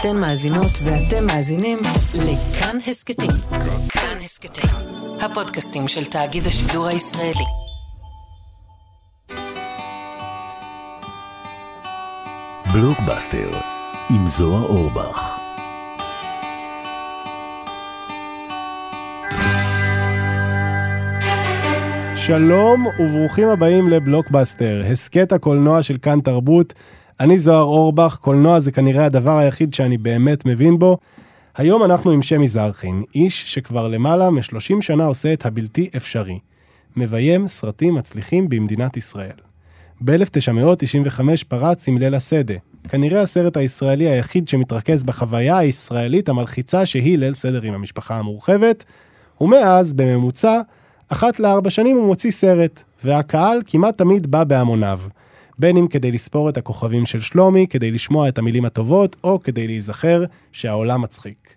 אתן מאזינות ואתם מאזינים לכאן הסכתים. כאן הסכתים, הפודקאסטים של תאגיד השידור הישראלי. בלוקבאסטר עם זוהר אורבך. שלום וברוכים הבאים לבלוקבאסטר, הסכת הקולנוע של כאן תרבות. אני זוהר אורבך, קולנוע זה כנראה הדבר היחיד שאני באמת מבין בו. היום אנחנו עם שמי זרחין, איש שכבר למעלה מ-30 שנה עושה את הבלתי אפשרי. מביים סרטים מצליחים במדינת ישראל. ב-1995 פרץ עם ליל השדה, כנראה הסרט הישראלי היחיד שמתרכז בחוויה הישראלית המלחיצה שהיא ליל סדר עם המשפחה המורחבת, ומאז, בממוצע, אחת לארבע שנים הוא מוציא סרט, והקהל כמעט תמיד בא בהמוניו. בין אם כדי לספור את הכוכבים של שלומי, כדי לשמוע את המילים הטובות, או כדי להיזכר שהעולם מצחיק.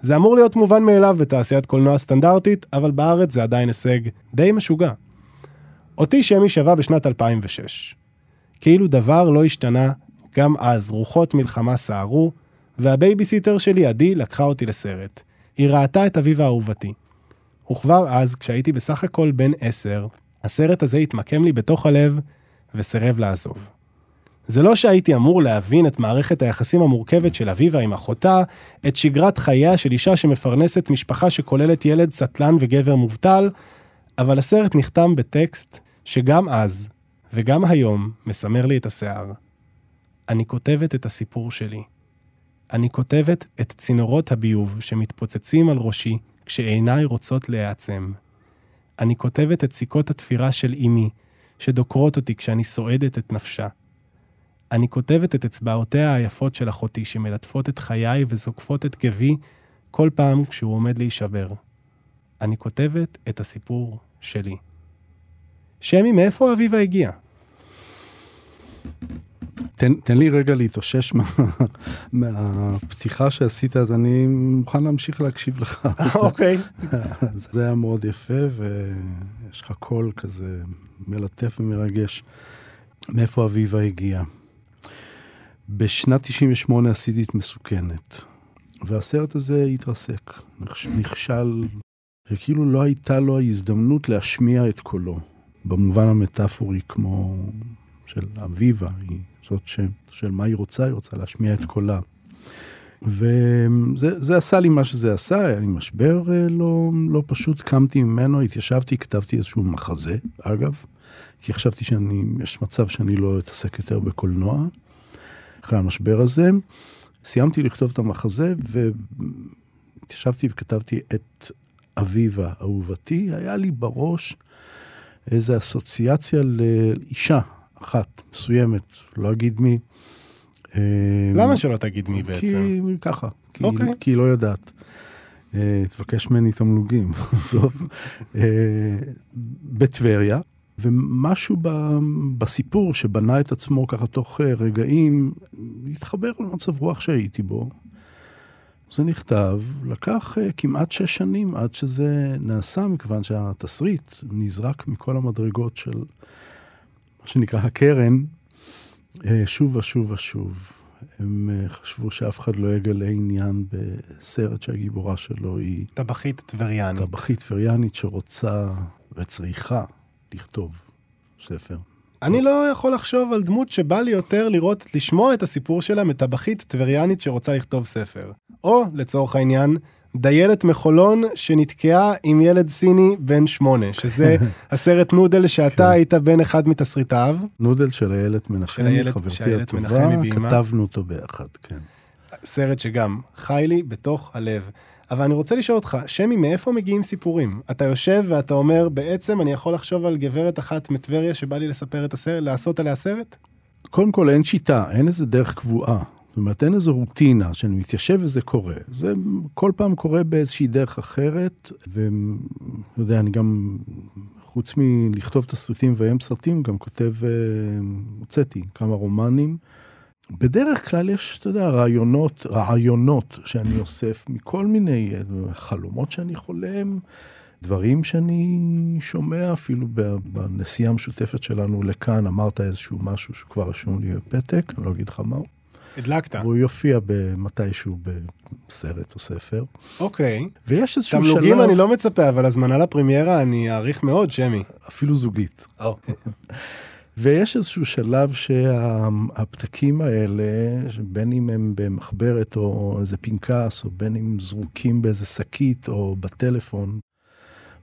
זה אמור להיות מובן מאליו בתעשיית קולנוע סטנדרטית, אבל בארץ זה עדיין הישג די משוגע. אותי שמי שבה בשנת 2006. כאילו דבר לא השתנה, גם אז רוחות מלחמה סערו, והבייביסיטר שלי, עדי, לקחה אותי לסרט. היא ראתה את אביבה אהובתי. וכבר אז, כשהייתי בסך הכל בן עשר, הסרט הזה התמקם לי בתוך הלב וסירב לעזוב. זה לא שהייתי אמור להבין את מערכת היחסים המורכבת של אביבה עם אחותה, את שגרת חייה של אישה שמפרנסת משפחה שכוללת ילד סטלן וגבר מובטל, אבל הסרט נחתם בטקסט שגם אז, וגם היום, מסמר לי את השיער. אני כותבת את הסיפור שלי. אני כותבת את צינורות הביוב שמתפוצצים על ראשי כשעיניי רוצות להיעצם. אני כותבת את סיכות התפירה של אמי, שדוקרות אותי כשאני סועדת את נפשה. אני כותבת את אצבעותיה היפות של אחותי, שמלטפות את חיי וזוקפות את גבי כל פעם כשהוא עומד להישבר. אני כותבת את הסיפור שלי. שמי, מאיפה אביבה הגיע? תן, תן לי רגע להתאושש מה, מהפתיחה שעשית, אז אני מוכן להמשיך להקשיב לך. אוקיי. זה היה מאוד יפה, ויש לך קול כזה מלטף ומרגש. מאיפה אביבה הגיעה? בשנת 98 עשיתי את מסוכנת, והסרט הזה התרסק, נכשל, וכאילו לא הייתה לו ההזדמנות להשמיע את קולו, במובן המטאפורי כמו של אביבה, היא זאת ש, של מה היא רוצה, היא רוצה להשמיע את קולה. וזה עשה לי מה שזה עשה, היה לי משבר אה, לא, לא פשוט, קמתי ממנו, התיישבתי, כתבתי איזשהו מחזה, אגב, כי חשבתי שאני, יש מצב שאני לא אתעסק יותר בקולנוע, אחרי המשבר הזה. סיימתי לכתוב את המחזה, והתיישבתי וכתבתי את אביבה אהובתי, היה לי בראש איזו אסוציאציה לאישה, אחת מסוימת, לא אגיד מי. אה, למה שלא תגיד מי בעצם? כי ככה, כי, okay. אוקיי. כי היא לא יודעת. אה, תבקש ממני תמלוגים, עזוב. אה, בטבריה, ומשהו ב, בסיפור שבנה את עצמו ככה תוך רגעים, התחבר למצב רוח שהייתי בו. זה נכתב, לקח כמעט שש שנים עד שזה נעשה, מכיוון שהתסריט נזרק מכל המדרגות של מה שנקרא הקרן, אה, שוב ושוב ושוב. הם אה, חשבו שאף אחד לא יגלה עניין בסרט שהגיבורה שלו היא... טבחית טבריאנית. טבחית טבריאנית שרוצה וצריכה לכתוב ספר. אני לא יכול לחשוב על דמות שבא לי יותר לראות, לשמוע את הסיפור שלה מטבחית טבריאנית שרוצה לכתוב ספר. או, לצורך העניין, דיילת מחולון שנתקעה עם ילד סיני בן שמונה, שזה הסרט נודל שאתה כן. היית בן אחד מתסריטיו. נודל של איילת מנחם, חברתי הטובה, כתבנו אותו ביחד, כן. סרט שגם חי לי בתוך הלב. אבל אני רוצה לשאול אותך, שמי, מאיפה מגיעים סיפורים? אתה יושב ואתה אומר, בעצם אני יכול לחשוב על גברת אחת מטבריה שבא לי לספר את הסרט, לעשות עליה סרט? קודם כל אין שיטה, אין איזה דרך קבועה. אומרת, אין איזו רוטינה שאני מתיישב וזה קורה. זה כל פעם קורה באיזושהי דרך אחרת, ואתה יודע, אני גם, חוץ מלכתוב תסריטים ובהם סרטים, גם כותב, אה, הוצאתי כמה רומנים. בדרך כלל יש, אתה יודע, רעיונות, רעיונות שאני אוסף מכל מיני אה, חלומות שאני חולם, דברים שאני שומע, אפילו בנסיעה המשותפת שלנו לכאן, אמרת איזשהו משהו שכבר רשום לי בפתק, אני לא אגיד לך מהו. הדלקת. והוא יופיע מתישהו בסרט או ספר. אוקיי. ויש איזשהו שלב... תמלוגים אני לא מצפה, אבל הזמנה לפרמיירה אני אעריך מאוד, שמי. אפילו זוגית. ויש איזשהו שלב שהפתקים האלה, בין אם הם במחברת או איזה פנקס, או בין אם זרוקים באיזה שקית או בטלפון,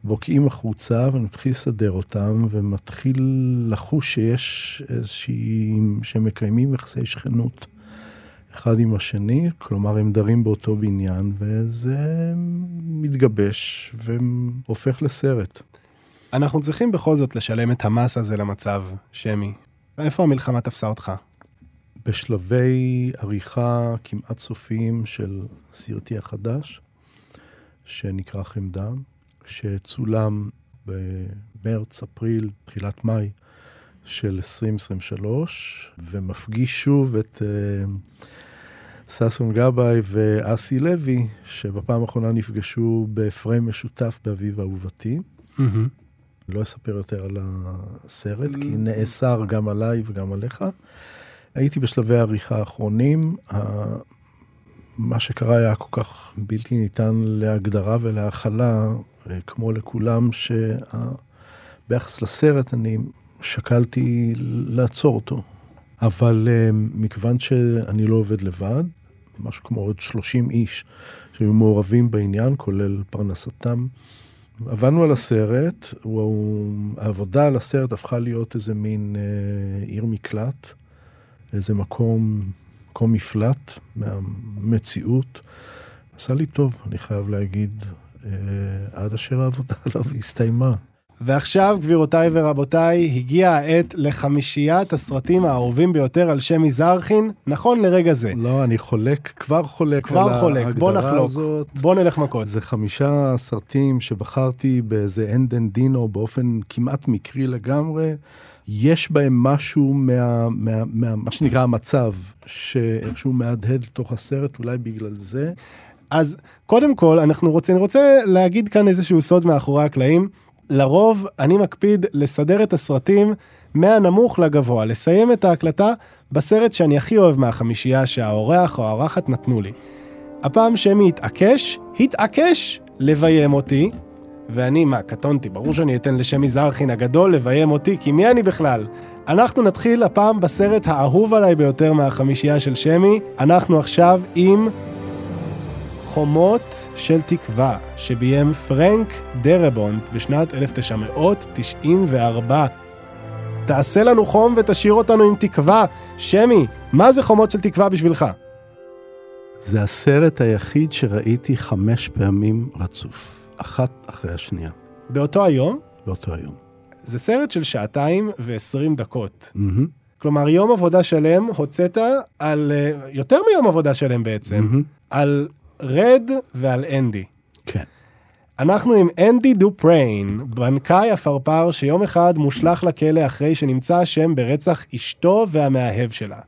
בוקעים החוצה ומתחיל לסדר אותם, ומתחיל לחוש שיש איזושהי, שהם מקיימים יחסי שכנות אחד עם השני, כלומר הם דרים באותו בניין, וזה מתגבש והופך לסרט. אנחנו צריכים בכל זאת לשלם את המס הזה למצב, שמי. איפה המלחמה תפסה אותך? בשלבי עריכה כמעט סופיים של סרטי החדש, שנקרא חמדה, שצולם במרץ, אפריל, תחילת מאי של 2023, ומפגיש שוב את uh, ששון גבאי ואסי לוי, שבפעם האחרונה נפגשו בפריים משותף באביב אהובתי. Mm-hmm. לא אספר יותר על הסרט, כי נאסר גם עליי וגם עליך. הייתי בשלבי העריכה האחרונים, מה שקרה היה כל כך בלתי ניתן להגדרה ולהכלה, כמו לכולם, שביחס לסרט אני שקלתי לעצור אותו. אבל אה, מכיוון שאני לא עובד לבד, משהו כמו עוד 30 איש שהיו מעורבים בעניין, כולל פרנסתם, עבדנו על הסרט, העבודה על הסרט הפכה להיות איזה מין אה, עיר מקלט, איזה מקום, מקום מפלט מהמציאות. עשה לי טוב, אני חייב להגיד, אה, עד אשר העבודה עליו הסתיימה. ועכשיו, גבירותיי ורבותיי, הגיעה העת לחמישיית הסרטים האהובים ביותר על שמי זרחין, נכון לרגע זה. לא, אני חולק, כבר חולק כבר על חולק, בוא נחלוק, הזאת. בוא נלך מכות. זה חמישה סרטים שבחרתי באיזה אנדן דינו באופן כמעט מקרי לגמרי. יש בהם משהו מה, מה, מה, מה שנקרא המצב, שאיכשהו מהדהד לתוך הסרט, אולי בגלל זה. אז קודם כל, אנחנו רוצים, אני רוצה להגיד כאן איזשהו סוד מאחורי הקלעים. לרוב אני מקפיד לסדר את הסרטים מהנמוך לגבוה, לסיים את ההקלטה בסרט שאני הכי אוהב מהחמישייה שהאורח או האורחת נתנו לי. הפעם שמי התעקש, התעקש לביים אותי, ואני, מה, קטונתי, ברור שאני אתן לשמי זרחין הגדול לביים אותי, כי מי אני בכלל? אנחנו נתחיל הפעם בסרט האהוב עליי ביותר מהחמישייה של שמי, אנחנו עכשיו עם חומות של תקווה, שביים פרנק דרבונט בשנת 1994. תעשה לנו חום ותשאיר אותנו עם תקווה. שמי, מה זה חומות של תקווה בשבילך? זה הסרט היחיד שראיתי חמש פעמים רצוף, אחת אחרי השנייה. באותו היום? באותו היום. זה סרט של שעתיים ועשרים דקות. Mm-hmm. כלומר, יום עבודה שלם הוצאת על, אה, יותר מיום עבודה שלם בעצם, mm-hmm. על רד ועל אנדי. כן. אנחנו עם אנדי דופריין, בנקאי עפרפר שיום אחד מושלך לכלא אחרי שנמצא אשם ברצח אשתו והמאהב שלה.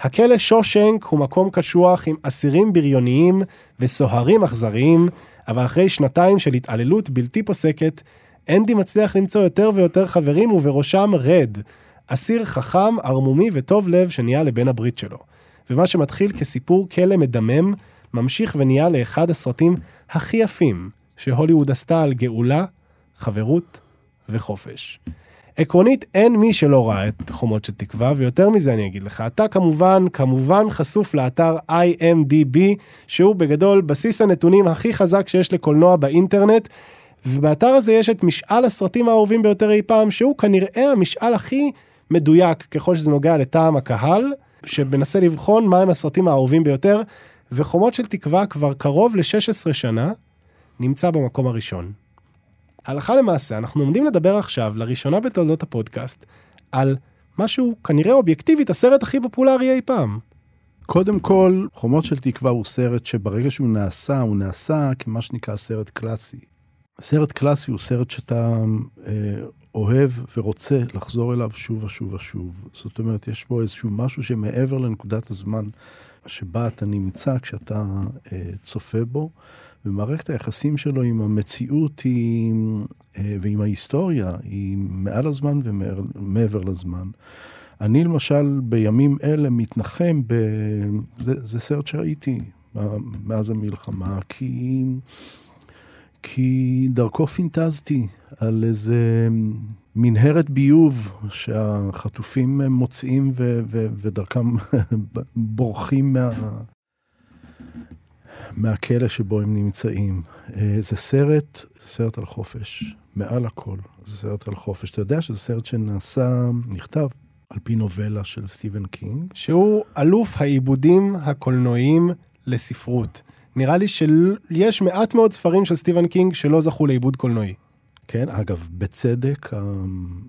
הכלא שושנק הוא מקום קשוח עם אסירים בריוניים וסוהרים אכזריים, אבל אחרי שנתיים של התעללות בלתי פוסקת, אנדי מצליח למצוא יותר ויותר חברים ובראשם רד, אסיר חכם, ערמומי וטוב לב שנהיה לבן הברית שלו. ומה שמתחיל כסיפור כלא מדמם, ממשיך ונהיה לאחד הסרטים הכי יפים שהוליווד עשתה על גאולה, חברות וחופש. עקרונית, אין מי שלא ראה את חומות של תקווה, ויותר מזה אני אגיד לך, אתה כמובן, כמובן חשוף לאתר IMDB, שהוא בגדול בסיס הנתונים הכי חזק שיש לקולנוע באינטרנט, ובאתר הזה יש את משאל הסרטים האהובים ביותר אי פעם, שהוא כנראה המשאל הכי מדויק ככל שזה נוגע לטעם הקהל, שמנסה לבחון מהם הסרטים האהובים ביותר, וחומות של תקווה כבר קרוב ל-16 שנה נמצא במקום הראשון. הלכה למעשה, אנחנו עומדים לדבר עכשיו, לראשונה בתולדות הפודקאסט, על משהו כנראה אובייקטיבית הסרט הכי פופולרי אי פעם. קודם כל, חומות של תקווה הוא סרט שברגע שהוא נעשה, הוא נעשה כמה שנקרא סרט קלאסי. סרט קלאסי הוא סרט שאתה אה, אוהב ורוצה לחזור אליו שוב ושוב ושוב. זאת אומרת, יש בו איזשהו משהו שמעבר לנקודת הזמן שבה אתה נמצא כשאתה אה, צופה בו, ומערכת היחסים שלו עם המציאות היא, אה, ועם ההיסטוריה היא מעל הזמן ומעבר לזמן. אני למשל בימים אלה מתנחם ב... זה, זה סרט שראיתי מאז המלחמה, כי... כי דרכו פינטזתי על איזה מנהרת ביוב שהחטופים מוצאים ו- ו- ודרכם בורחים מה... מהכלא שבו הם נמצאים. אה, זה סרט, זה סרט על חופש, מעל הכל. זה סרט על חופש. אתה יודע שזה סרט שנעשה, נכתב, על פי נובלה של סטיבן קינג. שהוא אלוף העיבודים הקולנועיים לספרות. נראה לי שיש מעט מאוד ספרים של סטיבן קינג שלא זכו לעיבוד קולנועי. כן, אגב, בצדק,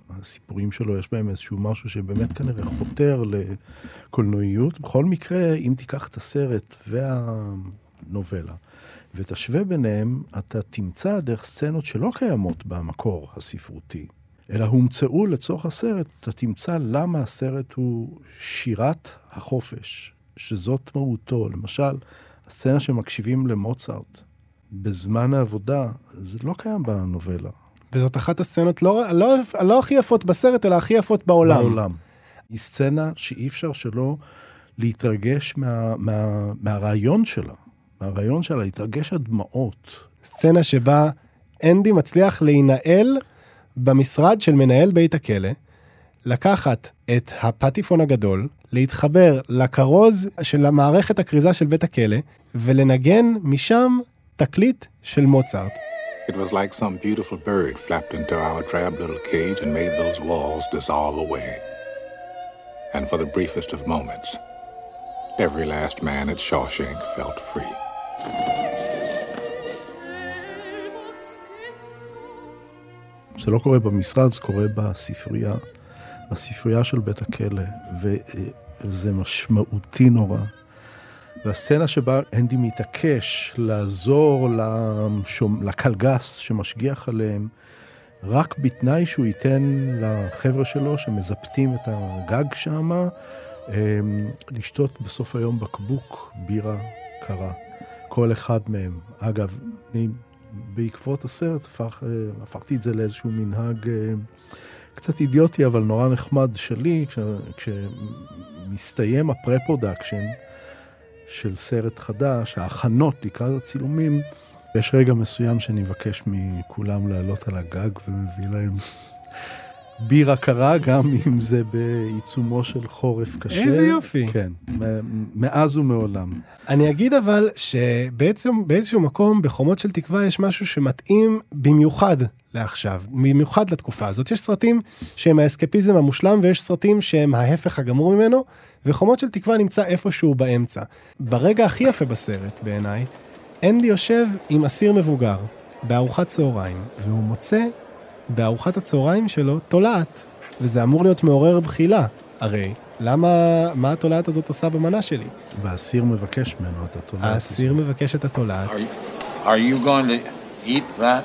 הסיפורים שלו, יש בהם איזשהו משהו שבאמת כנראה חותר לקולנועיות. בכל מקרה, אם תיקח את הסרט והנובלה ותשווה ביניהם, אתה תמצא דרך סצנות שלא קיימות במקור הספרותי, אלא הומצאו לצורך הסרט, אתה תמצא למה הסרט הוא שירת החופש, שזאת מהותו. למשל, הסצנה שמקשיבים למוצרט בזמן העבודה, זה לא קיים בנובלה. וזאת אחת הסצנות לא, לא, לא הכי יפות בסרט, אלא הכי יפות בעולם. בעולם. היא סצנה שאי אפשר שלא להתרגש מה, מה, מהרעיון שלה. מהרעיון שלה, להתרגש עד דמעות. סצנה שבה אנדי מצליח להינעל במשרד של מנהל בית הכלא, לקחת את הפטיפון הגדול, להתחבר לכרוז של המערכת הכריזה של בית הכלא, ולנגן משם תקליט של מוצרט. It was like some beautiful bird flapped into our drab little cage and made those walls dissolve away. And for the briefest of moments, every last man at Shawshank felt free. זה לא קורה במשרד, זה קורה בספרייה, בספרייה של בית הכלא, וזה משמעותי נורא. והסצנה שבה אנדי מתעקש לעזור לשום, לקלגס שמשגיח עליהם, רק בתנאי שהוא ייתן לחבר'ה שלו שמזפתים את הגג אמ, לשתות בסוף היום בקבוק בירה קרה. כל אחד מהם. אגב, אני בעקבות הסרט הפך, אה, הפכתי את זה לאיזשהו מנהג אה, קצת אידיוטי, אבל נורא נחמד שלי, כש, כשמסתיים הפרה-פרודקשן, של סרט חדש, ההכנות לקראת הצילומים, יש רגע מסוים שאני מבקש מכולם לעלות על הגג ומביא להם בירה קרה, גם אם זה בעיצומו של חורף קשה. איזה יופי. כן, מאז ומעולם. אני אגיד אבל שבעצם באיזשהו מקום בחומות של תקווה יש משהו שמתאים במיוחד לעכשיו, במיוחד לתקופה הזאת. יש סרטים שהם האסקפיזם המושלם ויש סרטים שהם ההפך הגמור ממנו, וחומות של תקווה נמצא איפשהו באמצע. ברגע הכי יפה בסרט, בעיניי, אנדי יושב עם אסיר מבוגר בארוחת צהריים, והוא מוצא בארוחת הצהריים שלו תולעת, וזה אמור להיות מעורר בחילה, הרי. למה, מה התולעת הזאת עושה במנה שלי? והאסיר מבקש ממנו את התולעת. האסיר מבקש את התולעת. Are you, are you going to eat that?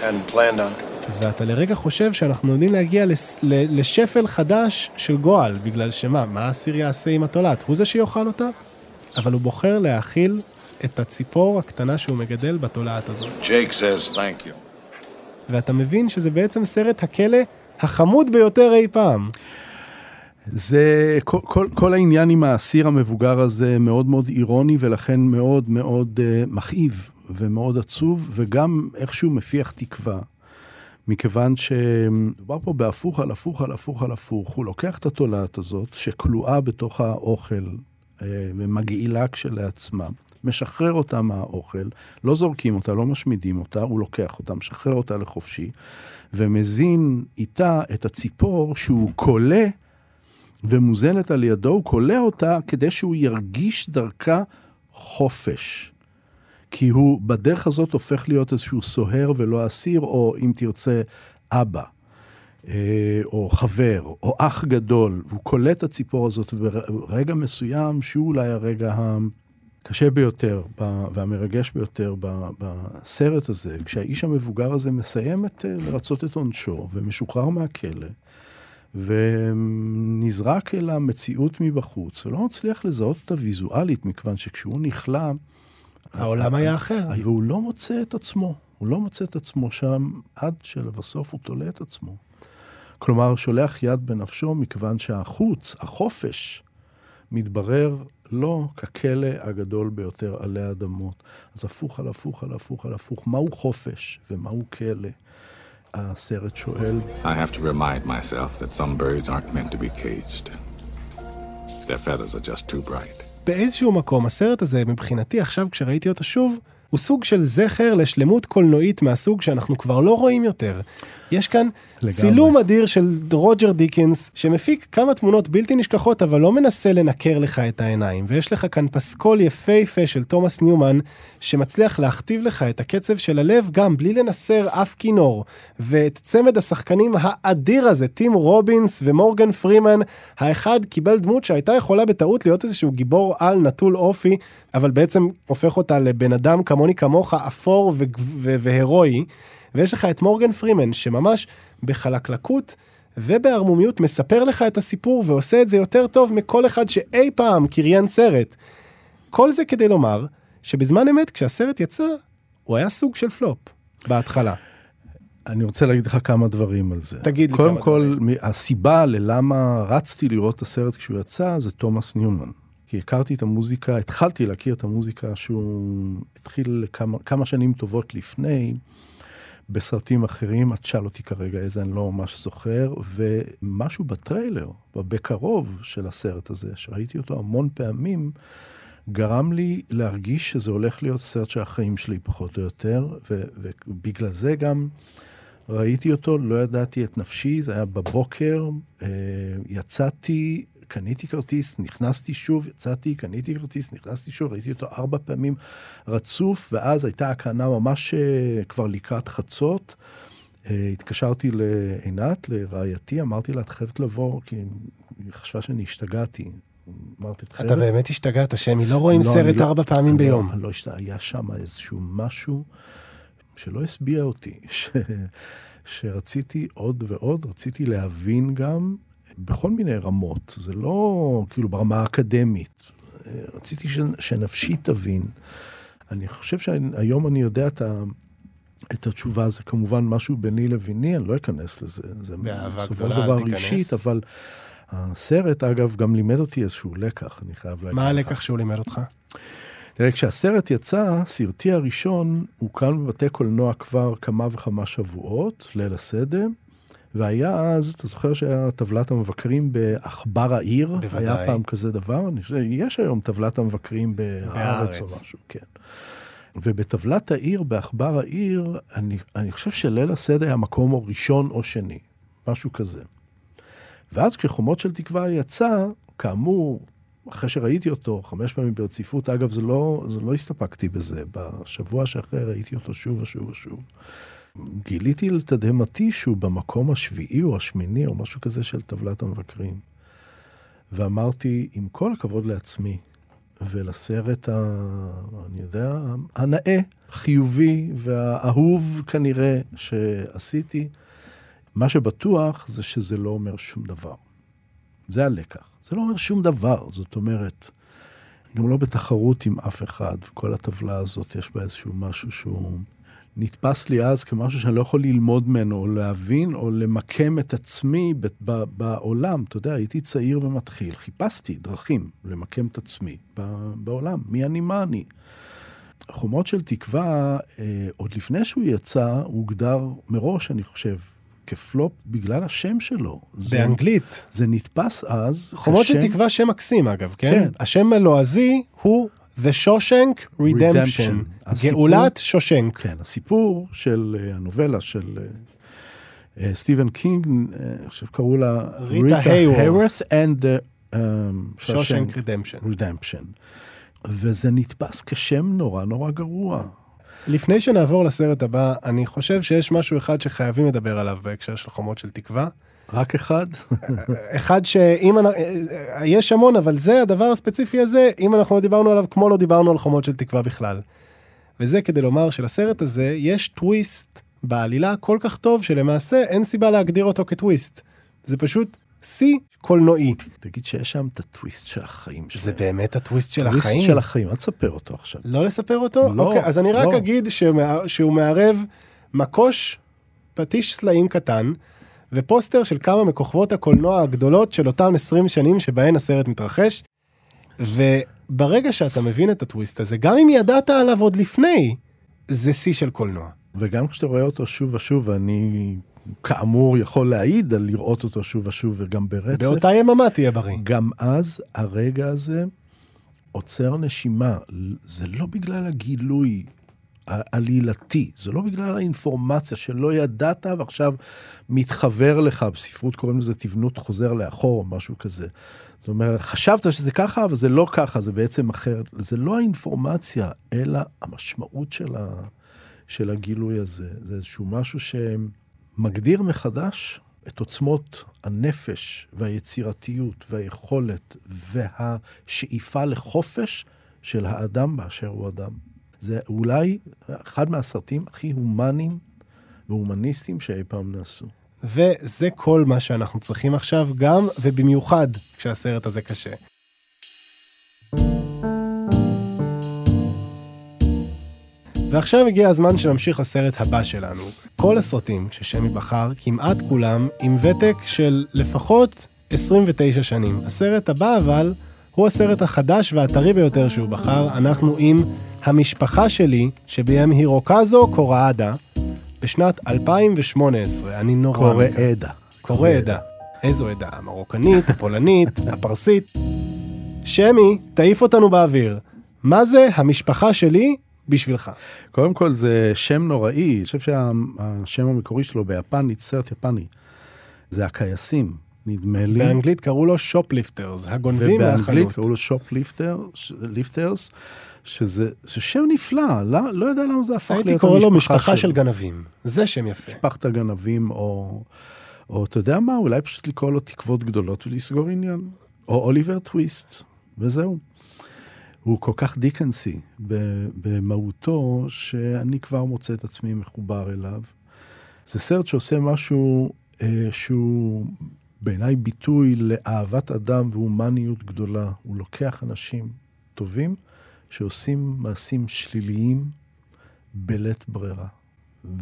hadn't planned on ואתה לרגע חושב שאנחנו יודעים להגיע לס, לשפל חדש של גועל, בגלל שמה, מה האסיר יעשה עם התולעת? הוא זה שיאכל אותה? אבל הוא בוחר להאכיל את הציפור הקטנה שהוא מגדל בתולעת הזאת. Jake says thank you. ואתה מבין שזה בעצם סרט הכלא החמוד ביותר אי פעם. זה, כל, כל, כל העניין עם האסיר המבוגר הזה מאוד מאוד אירוני ולכן מאוד מאוד uh, מכאיב ומאוד עצוב וגם איכשהו מפיח תקווה. מכיוון שמדובר פה בהפוך על הפוך על הפוך על הפוך. הוא לוקח את התולעת הזאת שכלואה בתוך האוכל uh, ומגעילה כשלעצמה. משחרר אותה מהאוכל, לא זורקים אותה, לא משמידים אותה, הוא לוקח אותה, משחרר אותה לחופשי, ומזין איתה את הציפור שהוא כולא ומוזנת על ידו, הוא כולא אותה כדי שהוא ירגיש דרכה חופש. כי הוא בדרך הזאת הופך להיות איזשהו סוהר ולא אסיר, או אם תרצה, אבא, אה, או חבר, או אח גדול, והוא קולט את הציפור הזאת, וברגע מסוים, שהוא אולי הרגע הקשה ביותר והמרגש ביותר בסרט הזה, כשהאיש המבוגר הזה מסיים את, אה, לרצות את עונשו ומשוחרר מהכלא, ונזרק אל המציאות מבחוץ, ולא מצליח לזהות אותה ויזואלית, מכיוון שכשהוא נכלא... העולם היה אחר. והוא לא מוצא את עצמו, הוא לא מוצא את עצמו שם עד שלבסוף הוא תולה את עצמו. כלומר, שולח יד בנפשו מכיוון שהחוץ, החופש, מתברר לא ככלא הגדול ביותר עלי אדמות. אז הפוך על הפוך על הפוך על הפוך. מהו חופש ומהו כלא? הסרט שואל. I have to remind myself that some birds aren't meant to be caged. Their feathers are just too bright. באיזשהו מקום, הסרט הזה, מבחינתי, עכשיו כשראיתי אותו שוב, הוא סוג של זכר לשלמות קולנועית מהסוג שאנחנו כבר לא רואים יותר. יש כאן לגמרי. צילום אדיר של רוג'ר דיקנס, שמפיק כמה תמונות בלתי נשכחות, אבל לא מנסה לנקר לך את העיניים. ויש לך כאן פסקול יפהפה של תומאס ניומן, שמצליח להכתיב לך את הקצב של הלב גם בלי לנסר אף כינור. ואת צמד השחקנים האדיר הזה, טים רובינס ומורגן פרימן, האחד קיבל דמות שהייתה יכולה בטעות להיות איזשהו גיבור על נטול אופי, אבל בעצם הופך אותה לבן אדם כמוני כמוך אפור והירואי. ויש לך את מורגן פרימן, שממש בחלקלקות ובערמומיות מספר לך את הסיפור ועושה את זה יותר טוב מכל אחד שאי פעם קריין סרט. כל זה כדי לומר שבזמן אמת, כשהסרט יצא, הוא היה סוג של פלופ בהתחלה. אני רוצה להגיד לך כמה דברים על זה. תגיד לי כמה דברים. קודם כל, הסיבה ללמה רצתי לראות את הסרט כשהוא יצא, זה תומאס ניומן. כי הכרתי את המוזיקה, התחלתי להכיר את המוזיקה שהוא התחיל כמה, כמה שנים טובות לפני. בסרטים אחרים, את שאל אותי כרגע איזה, אני לא ממש זוכר, ומשהו בטריילר, בקרוב של הסרט הזה, שראיתי אותו המון פעמים, גרם לי להרגיש שזה הולך להיות סרט של החיים שלי פחות או יותר, ובגלל זה גם ראיתי אותו, לא ידעתי את נפשי, זה היה בבוקר, אה, יצאתי, קניתי כרטיס, נכנסתי שוב, יצאתי, קניתי כרטיס, נכנסתי שוב, ראיתי אותו ארבע פעמים רצוף, ואז הייתה הקרנה ממש אה, כבר לקראת חצות. אה, התקשרתי לעינת, לרעייתי, אמרתי לה, את חייבת לבוא, כי היא חשבה שאני השתגעתי. אמרתי, את חייבת... אתה באמת השתגעת, שמי, לא רואים לא, סרט לא, ארבע פעמים לא, ביום. לא, לא השתגע, היה שם איזשהו משהו שלא השביע אותי, ש... שרציתי עוד ועוד, רציתי להבין גם בכל מיני רמות, זה לא כאילו ברמה האקדמית. רציתי ש, שנפשי תבין. אני חושב שהיום אני יודע את, ה, את התשובה, זה כמובן משהו ביני לביני, אני לא אכנס לזה. זה בסופו של דבר אישית, אבל הסרט, אגב, גם לימד אותי איזשהו לקח, אני חייב להגיד. מה הלקח שהוא לימד אותך? תראה, כשהסרט יצא, סרטי הראשון הוקרן בבתי קולנוע כבר כמה וכמה שבועות, ליל הסדר. והיה אז, אתה זוכר שהיה טבלת המבקרים בעכבר העיר? בוודאי. היה פעם כזה דבר? יש היום טבלת המבקרים בארץ או משהו, כן. ובטבלת העיר, בעכבר העיר, אני, אני חושב שליל הסדר היה מקום או ראשון או שני, משהו כזה. ואז כשחומות של תקווה יצא, כאמור, אחרי שראיתי אותו חמש פעמים ברציפות, אגב, זה לא, זה לא הסתפקתי בזה, בשבוע שאחרי ראיתי אותו שוב ושוב ושוב. גיליתי לתדהמתי שהוא במקום השביעי או השמיני או משהו כזה של טבלת המבקרים. ואמרתי, עם כל הכבוד לעצמי ולסרט, ה... אני יודע, הנאה, חיובי והאהוב כנראה שעשיתי, מה שבטוח זה שזה לא אומר שום דבר. זה הלקח. זה לא אומר שום דבר, זאת אומרת, גם לא בתחרות עם אף אחד, וכל הטבלה הזאת יש בה איזשהו משהו שהוא... נתפס לי אז כמשהו שאני לא יכול ללמוד ממנו, או להבין, או למקם את עצמי ב- ב- בעולם. אתה יודע, הייתי צעיר ומתחיל, חיפשתי דרכים למקם את עצמי ב- בעולם. מי אני, מה אני. חומות של תקווה, אה, עוד לפני שהוא יצא, הוא הוגדר מראש, אני חושב, כפלופ בגלל השם שלו. באנגלית. זה, זה נתפס אז. חומות. של תקווה שם מקסים אגב, כן? כן. השם הלועזי הוא The Shawshank Redemption, גאולת שושנק. כן, הסיפור של uh, הנובלה של uh, סטיבן קינג, חושב קראו לה ריטה היוורת and the שושנק. רדמפשן. וזה נתפס כשם נורא נורא גרוע. לפני שנעבור לסרט הבא, אני חושב שיש משהו אחד שחייבים לדבר עליו בהקשר של חומות של תקווה. רק אחד? אחד שאם, יש המון, אבל זה הדבר הספציפי הזה, אם אנחנו לא דיברנו עליו כמו לא דיברנו על חומות של תקווה בכלל. וזה כדי לומר שלסרט הזה יש טוויסט בעלילה כל כך טוב, שלמעשה אין סיבה להגדיר אותו כטוויסט. זה פשוט שיא קולנועי. תגיד שיש שם את הטוויסט של החיים שלהם. זה באמת הטוויסט של החיים? טוויסט של החיים, אל תספר אותו עכשיו. לא לספר אותו? לא, אוקיי, אז אני רק לא. אגיד שהוא מערב מקוש פטיש סלעים קטן, ופוסטר של כמה מכוכבות הקולנוע הגדולות של אותן 20 שנים שבהן הסרט מתרחש. וברגע שאתה מבין את הטוויסט הזה, גם אם ידעת עליו עוד לפני, זה שיא של קולנוע. וגם כשאתה רואה אותו שוב ושוב, ואני כאמור יכול להעיד על לראות אותו שוב ושוב וגם ברצף. באותה יממה תהיה בריא. גם אז הרגע הזה עוצר נשימה. זה לא בגלל הגילוי העלילתי, זה לא בגלל האינפורמציה שלא ידעת ועכשיו מתחבר לך, בספרות קוראים לזה תבנות חוזר לאחור או משהו כזה. זאת אומרת, חשבת שזה ככה, אבל זה לא ככה, זה בעצם אחרת. זה לא האינפורמציה, אלא המשמעות של, ה, של הגילוי הזה. זה איזשהו משהו שמגדיר מחדש את עוצמות הנפש והיצירתיות והיכולת והשאיפה לחופש של האדם באשר הוא אדם. זה אולי אחד מהסרטים הכי הומניים והומניסטיים שאי פעם נעשו. וזה כל מה שאנחנו צריכים עכשיו, גם ובמיוחד כשהסרט הזה קשה. ועכשיו הגיע הזמן שנמשיך לסרט הבא שלנו. כל הסרטים ששמי בחר, כמעט כולם, עם ותק של לפחות 29 שנים. הסרט הבא אבל, הוא הסרט החדש והטרי ביותר שהוא בחר. אנחנו עם המשפחה שלי, שביים הירוקזו קוראדה, בשנת 2018. אני נורא... קוראדה. קוראדה. איזו עדה? המרוקנית, הפולנית, הפרסית. שמי, תעיף אותנו באוויר. מה זה המשפחה שלי בשבילך? קודם כל זה שם נוראי, אני חושב שהשם המקורי שלו ביפנית, סרט יפני. זה הקייסים, נדמה לי. באנגלית קראו לו שופליפטרס, הגונבים מהחנות. ובאנגלית קראו לו שופליפטרס, שזה שם נפלא, לא, לא יודע למה זה הפך להיות המשפחה הייתי קורא לו משפחה של גנבים, זה שם יפה. משפחת הגנבים, או, או אתה יודע מה, אולי פשוט לקרוא לו תקוות גדולות ולסגור עניין. או אוליבר טוויסט, וזהו. הוא כל כך דיקנסי במהותו, שאני כבר מוצא את עצמי מחובר אליו. זה סרט שעושה משהו אה, שהוא בעיניי ביטוי לאהבת אדם והומניות גדולה. הוא לוקח אנשים טובים שעושים מעשים שליליים בלית ברירה,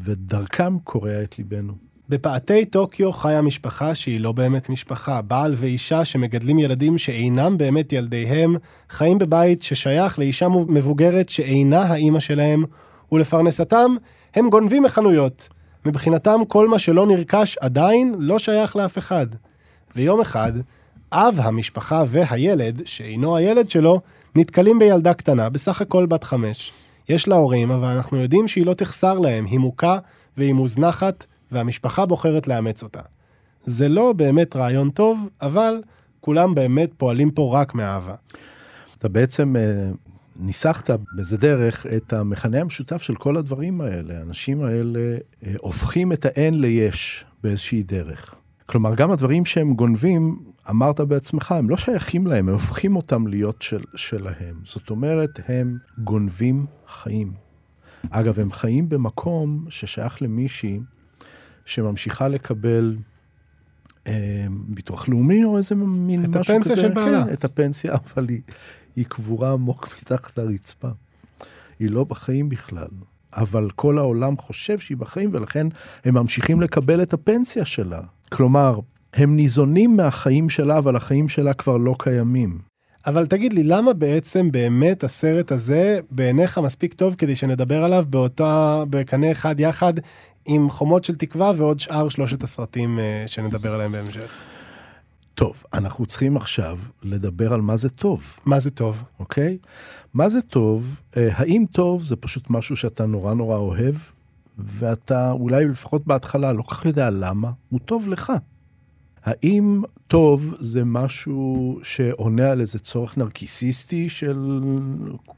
ודרכם קורע את ליבנו. בפאתי טוקיו חיה משפחה שהיא לא באמת משפחה. בעל ואישה שמגדלים ילדים שאינם באמת ילדיהם, חיים בבית ששייך לאישה מבוגרת שאינה האימא שלהם, ולפרנסתם הם גונבים מחנויות. מבחינתם כל מה שלא נרכש עדיין לא שייך לאף אחד. ויום אחד, אב המשפחה והילד, שאינו הילד שלו, נתקלים בילדה קטנה, בסך הכל בת חמש. יש לה הורים, אבל אנחנו יודעים שהיא לא תחסר להם, היא מוכה והיא מוזנחת, והמשפחה בוחרת לאמץ אותה. זה לא באמת רעיון טוב, אבל כולם באמת פועלים פה רק מאהבה. אתה בעצם אה, ניסחת באיזה דרך את המכנה המשותף של כל הדברים האלה. האנשים האלה אה, הופכים את האין ליש באיזושהי דרך. כלומר, גם הדברים שהם גונבים, אמרת בעצמך, הם לא שייכים להם, הם הופכים אותם להיות של, שלהם. זאת אומרת, הם גונבים חיים. אגב, הם חיים במקום ששייך למישהי שממשיכה לקבל אה, ביטוח לאומי או איזה מין משהו כזה. את הפנסיה של בעלה. כן, את הפנסיה, אבל היא, היא קבורה עמוק מתחת לרצפה. היא לא בחיים בכלל. אבל כל העולם חושב שהיא בחיים, ולכן הם ממשיכים לקבל את הפנסיה שלה. כלומר, הם ניזונים מהחיים שלה, אבל החיים שלה כבר לא קיימים. אבל תגיד לי, למה בעצם באמת הסרט הזה בעיניך מספיק טוב כדי שנדבר עליו באותה, בקנה אחד יחד עם חומות של תקווה ועוד שאר שלושת הסרטים אה, שנדבר עליהם בהמשך? טוב, אנחנו צריכים עכשיו לדבר על מה זה טוב. מה זה טוב? אוקיי? מה זה טוב? אה, האם טוב זה פשוט משהו שאתה נורא נורא אוהב, ואתה אולי לפחות בהתחלה לא כל כך יודע למה, הוא טוב לך. האם טוב זה משהו שעונה על איזה צורך נרקיסיסטי של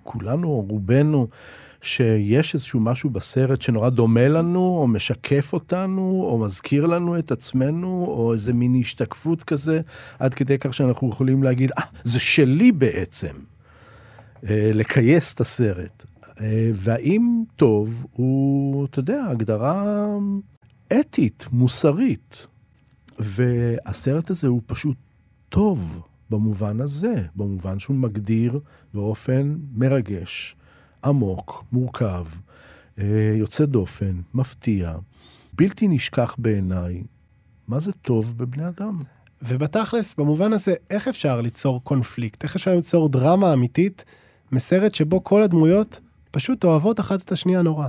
כולנו או רובנו, שיש איזשהו משהו בסרט שנורא דומה לנו, או משקף אותנו, או מזכיר לנו את עצמנו, או איזה מין השתקפות כזה, עד כדי כך שאנחנו יכולים להגיד, אה, ah, זה שלי בעצם. אה, לכייס את הסרט. אה, והאם טוב הוא, אתה יודע, הגדרה אתית, מוסרית. והסרט הזה הוא פשוט טוב במובן הזה, במובן שהוא מגדיר באופן מרגש, עמוק, מורכב, אה, יוצא דופן, מפתיע, בלתי נשכח בעיניי, מה זה טוב בבני אדם. ובתכלס, במובן הזה, איך אפשר ליצור קונפליקט? איך אפשר ליצור דרמה אמיתית מסרט שבו כל הדמויות פשוט אוהבות אחת את השנייה נורא?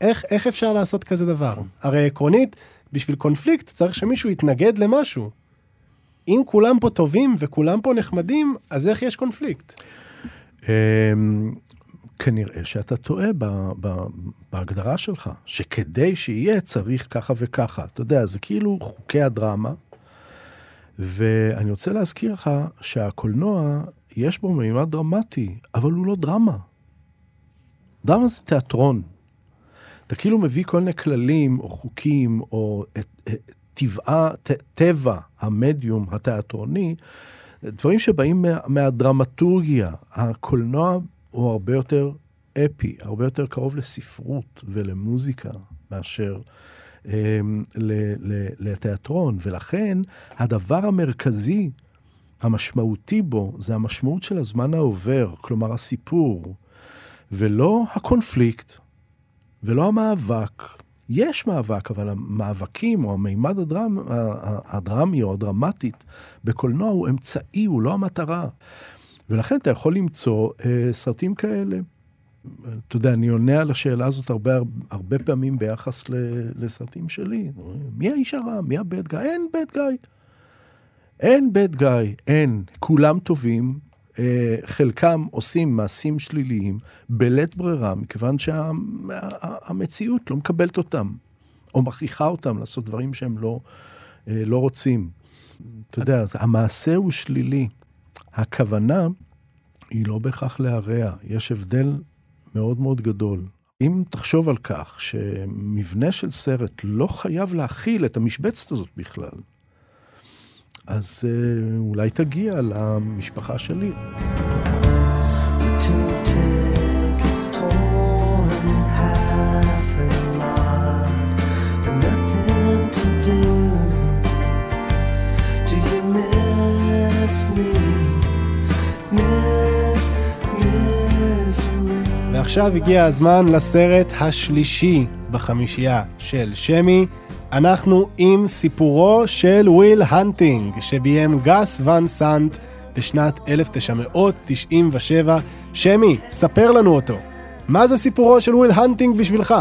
איך, איך אפשר לעשות כזה דבר? הרי עקרונית, בשביל קונפליקט צריך שמישהו יתנגד למשהו. אם כולם פה טובים וכולם פה נחמדים, אז איך יש קונפליקט? אמ, כנראה שאתה טועה בהגדרה שלך, שכדי שיהיה צריך ככה וככה. אתה יודע, זה כאילו חוקי הדרמה, ואני רוצה להזכיר לך שהקולנוע, יש בו מימד דרמטי, אבל הוא לא דרמה. דרמה זה תיאטרון. אתה כאילו מביא כל מיני כללים או חוקים או את, טבעה, טבע המדיום התיאטרוני, דברים שבאים מה, מהדרמטורגיה. הקולנוע הוא הרבה יותר אפי, הרבה יותר קרוב לספרות ולמוזיקה מאשר אה, לתיאטרון, ולכן הדבר המרכזי, המשמעותי בו, זה המשמעות של הזמן העובר, כלומר הסיפור, ולא הקונפליקט, ולא המאבק. יש מאבק, אבל המאבקים או המימד הדרמ, הדרמי או הדרמטית בקולנוע הוא אמצעי, הוא לא המטרה. ולכן אתה יכול למצוא אה, סרטים כאלה. אתה יודע, אני עונה על השאלה הזאת הרבה, הרבה פעמים ביחס לסרטים שלי. מי האיש הרע? מי הבד גיא? אין בד גיא. אין בד גיא, אין. כולם טובים, חלקם עושים מעשים שליליים בלית ברירה, מכיוון שהמציאות לא מקבלת אותם, או מכריחה אותם לעשות דברים שהם לא, אה, לא רוצים. אתה יודע, המעשה הוא שלילי. הכוונה היא לא בהכרח להרע, יש הבדל מאוד מאוד גדול. אם תחשוב על כך שמבנה של סרט לא חייב להכיל את המשבצת הזאת בכלל, אז אה, אולי תגיע למשפחה שלי. ועכשיו הגיע הזמן לסרט השלישי בחמישייה של שמי. אנחנו עם סיפורו של וויל הנטינג, שביים גס ואן סאנט בשנת 1997. שמי, ספר לנו אותו. מה זה סיפורו של וויל הנטינג בשבילך?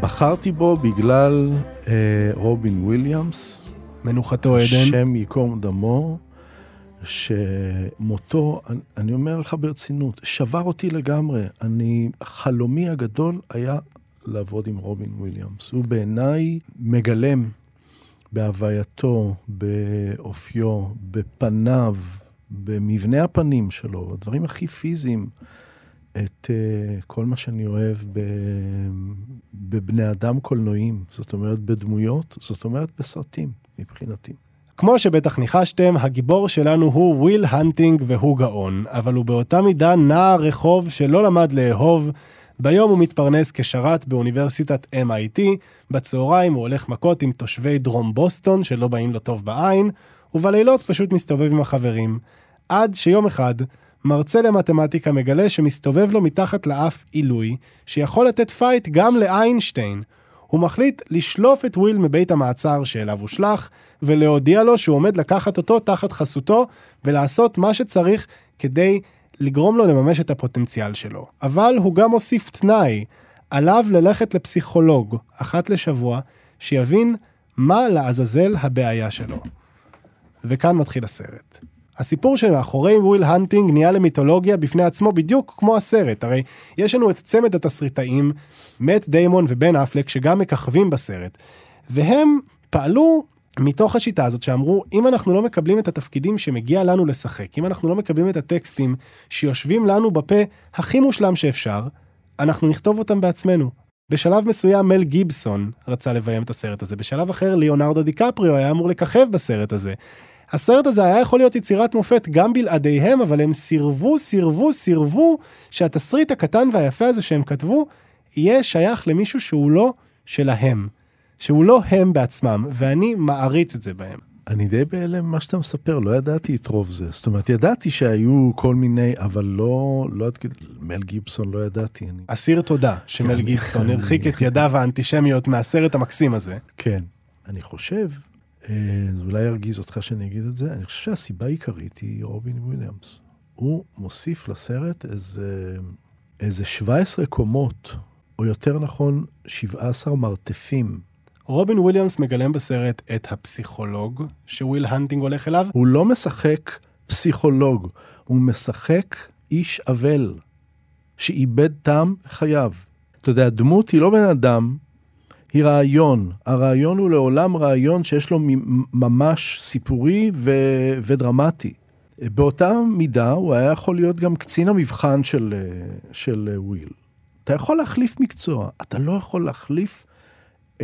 בחרתי בו בגלל אה, רובין וויליאמס. מנוחתו עדן. השם ייקום דמו. שמותו, אני, אני אומר לך ברצינות, שבר אותי לגמרי. אני, חלומי הגדול היה לעבוד עם רובין וויליאמס. הוא בעיניי מגלם בהווייתו, באופיו, בפניו, במבנה הפנים שלו, הדברים הכי פיזיים, את uh, כל מה שאני אוהב ב, בבני אדם קולנועים. זאת אומרת, בדמויות, זאת אומרת, בסרטים, מבחינתי. כמו שבטח ניחשתם, הגיבור שלנו הוא וויל הנטינג והוא גאון, אבל הוא באותה מידה נער רחוב שלא למד לאהוב. ביום הוא מתפרנס כשרת באוניברסיטת MIT, בצהריים הוא הולך מכות עם תושבי דרום בוסטון שלא באים לו טוב בעין, ובלילות פשוט מסתובב עם החברים. עד שיום אחד, מרצה למתמטיקה מגלה שמסתובב לו מתחת לאף עילוי, שיכול לתת פייט גם לאיינשטיין. הוא מחליט לשלוף את וויל מבית המעצר שאליו הושלך, ולהודיע לו שהוא עומד לקחת אותו תחת חסותו, ולעשות מה שצריך כדי לגרום לו לממש את הפוטנציאל שלו. אבל הוא גם הוסיף תנאי, עליו ללכת לפסיכולוג אחת לשבוע, שיבין מה לעזאזל הבעיה שלו. וכאן מתחיל הסרט. הסיפור שמאחורי וויל הנטינג נהיה למיתולוגיה בפני עצמו בדיוק כמו הסרט, הרי יש לנו את צמד התסריטאים, מאט דיימון ובן אפלק, שגם מככבים בסרט, והם פעלו מתוך השיטה הזאת שאמרו, אם אנחנו לא מקבלים את התפקידים שמגיע לנו לשחק, אם אנחנו לא מקבלים את הטקסטים שיושבים לנו בפה הכי מושלם שאפשר, אנחנו נכתוב אותם בעצמנו. בשלב מסוים מל גיבסון רצה לביים את הסרט הזה, בשלב אחר ליאונרדו דיקפריו היה אמור לככב בסרט הזה. הסרט הזה היה יכול להיות יצירת מופת גם בלעדיהם, אבל הם סירבו, סירבו, סירבו שהתסריט הקטן והיפה הזה שהם כתבו, יהיה שייך למישהו שהוא לא שלהם. שהוא לא הם בעצמם, ואני מעריץ את זה בהם. אני די בהלם ממה שאתה מספר, לא ידעתי את רוב זה. זאת אומרת, ידעתי שהיו כל מיני, אבל לא, לא עד כדי, מל גיבסון לא ידעתי. אני... אסיר תודה שמל כן, גיבסון הרחיק את ידיו האנטישמיות מהסרט המקסים הזה. כן. אני חושב, אה, זה אולי ירגיז אותך שאני אגיד את זה, אני חושב שהסיבה העיקרית היא רובין וויליאמס. הוא מוסיף לסרט איזה, איזה 17 קומות, או יותר נכון, 17 מרתפים. רובין וויליאמס מגלם בסרט את הפסיכולוג שוויל הנטינג הולך אליו. הוא לא משחק פסיכולוג, הוא משחק איש אבל, שאיבד טעם לחייו. אתה יודע, דמות היא לא בן אדם, היא רעיון. הרעיון הוא לעולם רעיון שיש לו ממש סיפורי ו- ודרמטי. באותה מידה הוא היה יכול להיות גם קצין המבחן של, של וויל. אתה יכול להחליף מקצוע, אתה לא יכול להחליף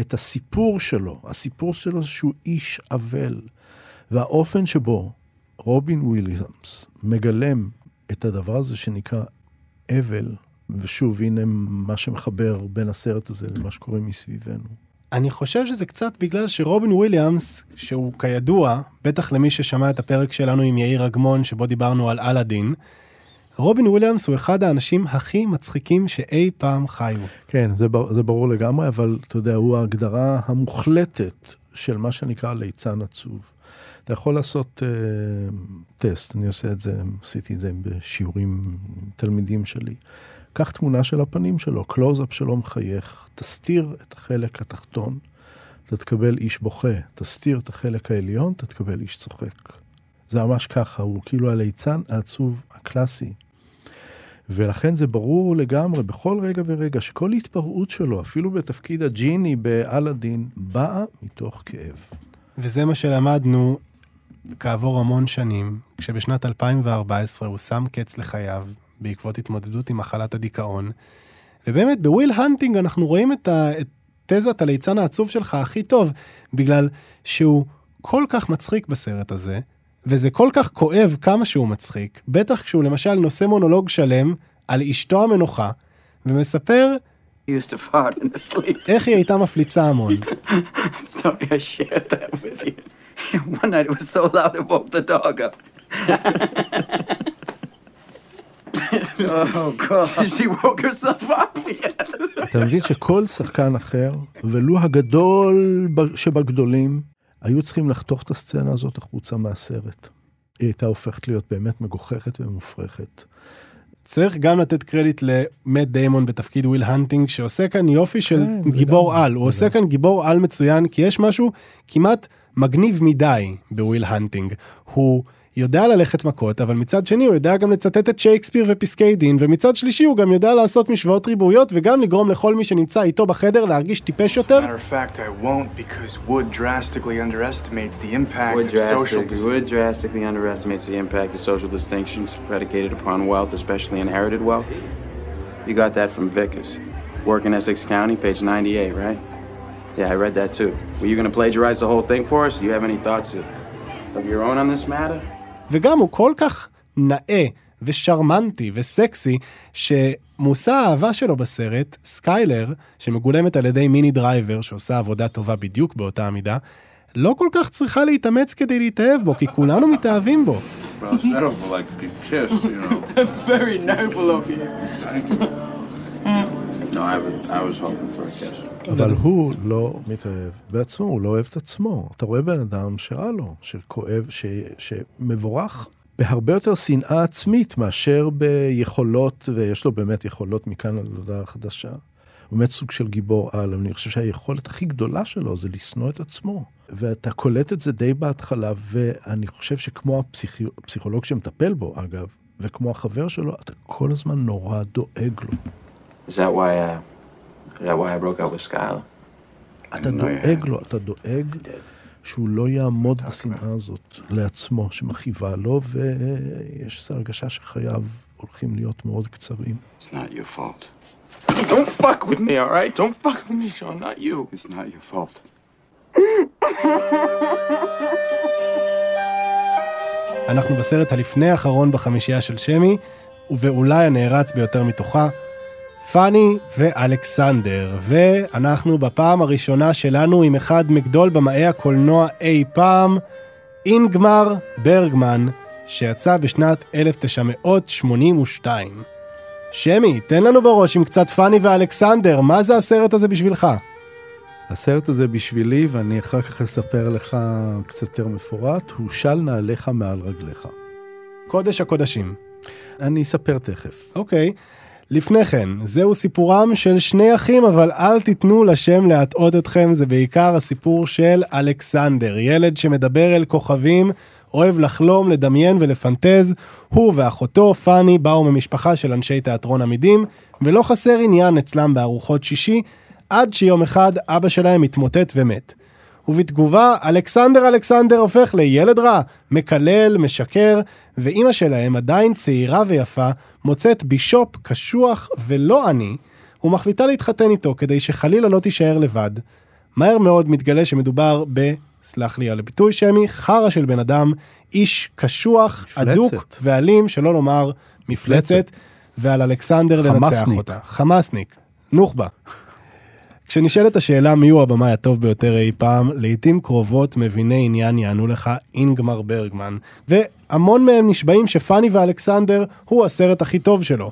את הסיפור שלו. הסיפור שלו זה שהוא איש אבל. והאופן שבו רובין וויליאמס מגלם את הדבר הזה שנקרא אבל, ושוב, הנה מה שמחבר בין הסרט הזה למה שקורה מסביבנו. אני חושב שזה קצת בגלל שרובין וויליאמס, שהוא כידוע, בטח למי ששמע את הפרק שלנו עם יאיר אגמון, שבו דיברנו על אלאדין, רובין וויליאמס הוא אחד האנשים הכי מצחיקים שאי פעם חיו. כן, זה, זה ברור לגמרי, אבל אתה יודע, הוא ההגדרה המוחלטת של מה שנקרא ליצן עצוב. אתה יכול לעשות uh, טסט, אני עושה את זה, עשיתי את זה בשיעורים תלמידים שלי. קח תמונה של הפנים שלו, קלוז-אפ שלו מחייך, תסתיר את החלק התחתון, אתה תקבל איש בוכה, תסתיר את החלק העליון, אתה תקבל איש צוחק. זה ממש ככה, הוא כאילו הליצן העצוב הקלאסי. ולכן זה ברור לגמרי, בכל רגע ורגע, שכל התפרעות שלו, אפילו בתפקיד הג'יני באלאדין, באה מתוך כאב. וזה מה שלמדנו כעבור המון שנים, כשבשנת 2014 הוא שם קץ לחייו בעקבות התמודדות עם מחלת הדיכאון. ובאמת, בוויל הנטינג אנחנו רואים את, ה, את תזת הליצן העצוב שלך הכי טוב, בגלל שהוא כל כך מצחיק בסרט הזה, וזה כל כך כואב כמה שהוא מצחיק, בטח כשהוא למשל נושא מונולוג שלם על אשתו המנוחה, ומספר איך היא הייתה מפליצה המון. oh God. She woke herself up. אתה מבין שכל שחקן אחר, ולו הגדול שבגדולים, היו צריכים לחתוך את הסצנה הזאת החוצה מהסרט. היא הייתה הופכת להיות באמת מגוחכת ומופרכת. צריך גם לתת קרדיט למט דיימון בתפקיד וויל הנטינג, שעושה כאן יופי של כן, גיבור וגם, על. הוא וגם. עושה כאן גיבור על מצוין, כי יש משהו כמעט מגניב מדי בוויל הנטינג. הוא יודע ללכת מכות, אבל מצד שני הוא יודע גם לצטט את שייקספיר ופסקי דין, ומצד שלישי הוא גם יודע לעשות משוואות ריבועיות, וגם לגרום לכל מי שנמצא איתו בחדר להרגיש טיפש יותר. You got that from Vickers. Work in Essex County, page 98, right? Yeah, I read that too. Were you going to plagiarize the whole thing for us? Do you have any thoughts of your own on this matter? וגם הוא כל כך נאה ושרמנטי וסקסי, שמושא האהבה שלו בסרט, סקיילר, שמגולמת על ידי מיני דרייבר, שעושה עבודה טובה בדיוק באותה המידה, לא כל כך צריכה להתאמץ כדי להתאהב בו, כי כולנו מתאהבים בו. אבל הוא לא מתאהב בעצמו, הוא לא אוהב את עצמו. אתה רואה בן אדם שרע לו, שכואב, ש, שמבורך בהרבה יותר שנאה עצמית מאשר ביכולות, ויש לו באמת יכולות מכאן על הודעה חדשה. הוא באמת סוג של גיבור על, אני חושב שהיכולת הכי גדולה שלו זה לשנוא את עצמו. ואתה קולט את זה די בהתחלה, ואני חושב שכמו הפסיכולוג שמטפל בו, אגב, וכמו החבר שלו, אתה כל הזמן נורא דואג לו. Is that why, uh, is that why I broke up with Skylar? אתה דואג לו, אתה דואג שהוא לא יעמוד בשנאה הזאת לעצמו, שמכאיבה לו, ויש איזו הרגשה שחייו הולכים להיות מאוד קצרים. It's not your fault. Don't fuck with me, all right? Don't fuck with me, Sean, not you. It's not your fault. אנחנו בסרט הלפני האחרון בחמישייה של שמי, ואולי הנערץ ביותר מתוכה, פאני ואלכסנדר, ואנחנו בפעם הראשונה שלנו עם אחד מגדול במאי הקולנוע אי פעם, אינגמר ברגמן, שיצא בשנת 1982. שמי, תן לנו בראש עם קצת פאני ואלכסנדר, מה זה הסרט הזה בשבילך? הסרט הזה בשבילי, ואני אחר כך אספר לך קצת יותר מפורט, הוא של נעליך מעל רגליך. קודש הקודשים. אני אספר תכף. אוקיי. לפני כן, זהו סיפורם של שני אחים, אבל אל תיתנו לשם להטעות אתכם, זה בעיקר הסיפור של אלכסנדר, ילד שמדבר אל כוכבים, אוהב לחלום, לדמיין ולפנטז. הוא ואחותו, פאני, באו ממשפחה של אנשי תיאטרון עמידים, ולא חסר עניין אצלם בארוחות שישי, עד שיום אחד אבא שלהם התמוטט ומת. ובתגובה, אלכסנדר אלכסנדר הופך לילד רע, מקלל, משקר, ואימא שלהם, עדיין צעירה ויפה, מוצאת בישופ קשוח ולא עני, ומחליטה להתחתן איתו כדי שחלילה לא תישאר לבד. מהר מאוד מתגלה שמדובר ב... סלח לי על הביטוי שמי, חרא של בן אדם, איש קשוח, מפלצת. אדוק ואלים, שלא לומר מפלצת, ועל אלכסנדר לנצח. אותה. חמאסניק, נוח'בה. כשנשאלת השאלה מיהו הבמאי הטוב ביותר אי פעם, לעיתים קרובות מביני עניין יענו לך אינגמר ברגמן, והמון מהם נשבעים שפאני ואלכסנדר הוא הסרט הכי טוב שלו.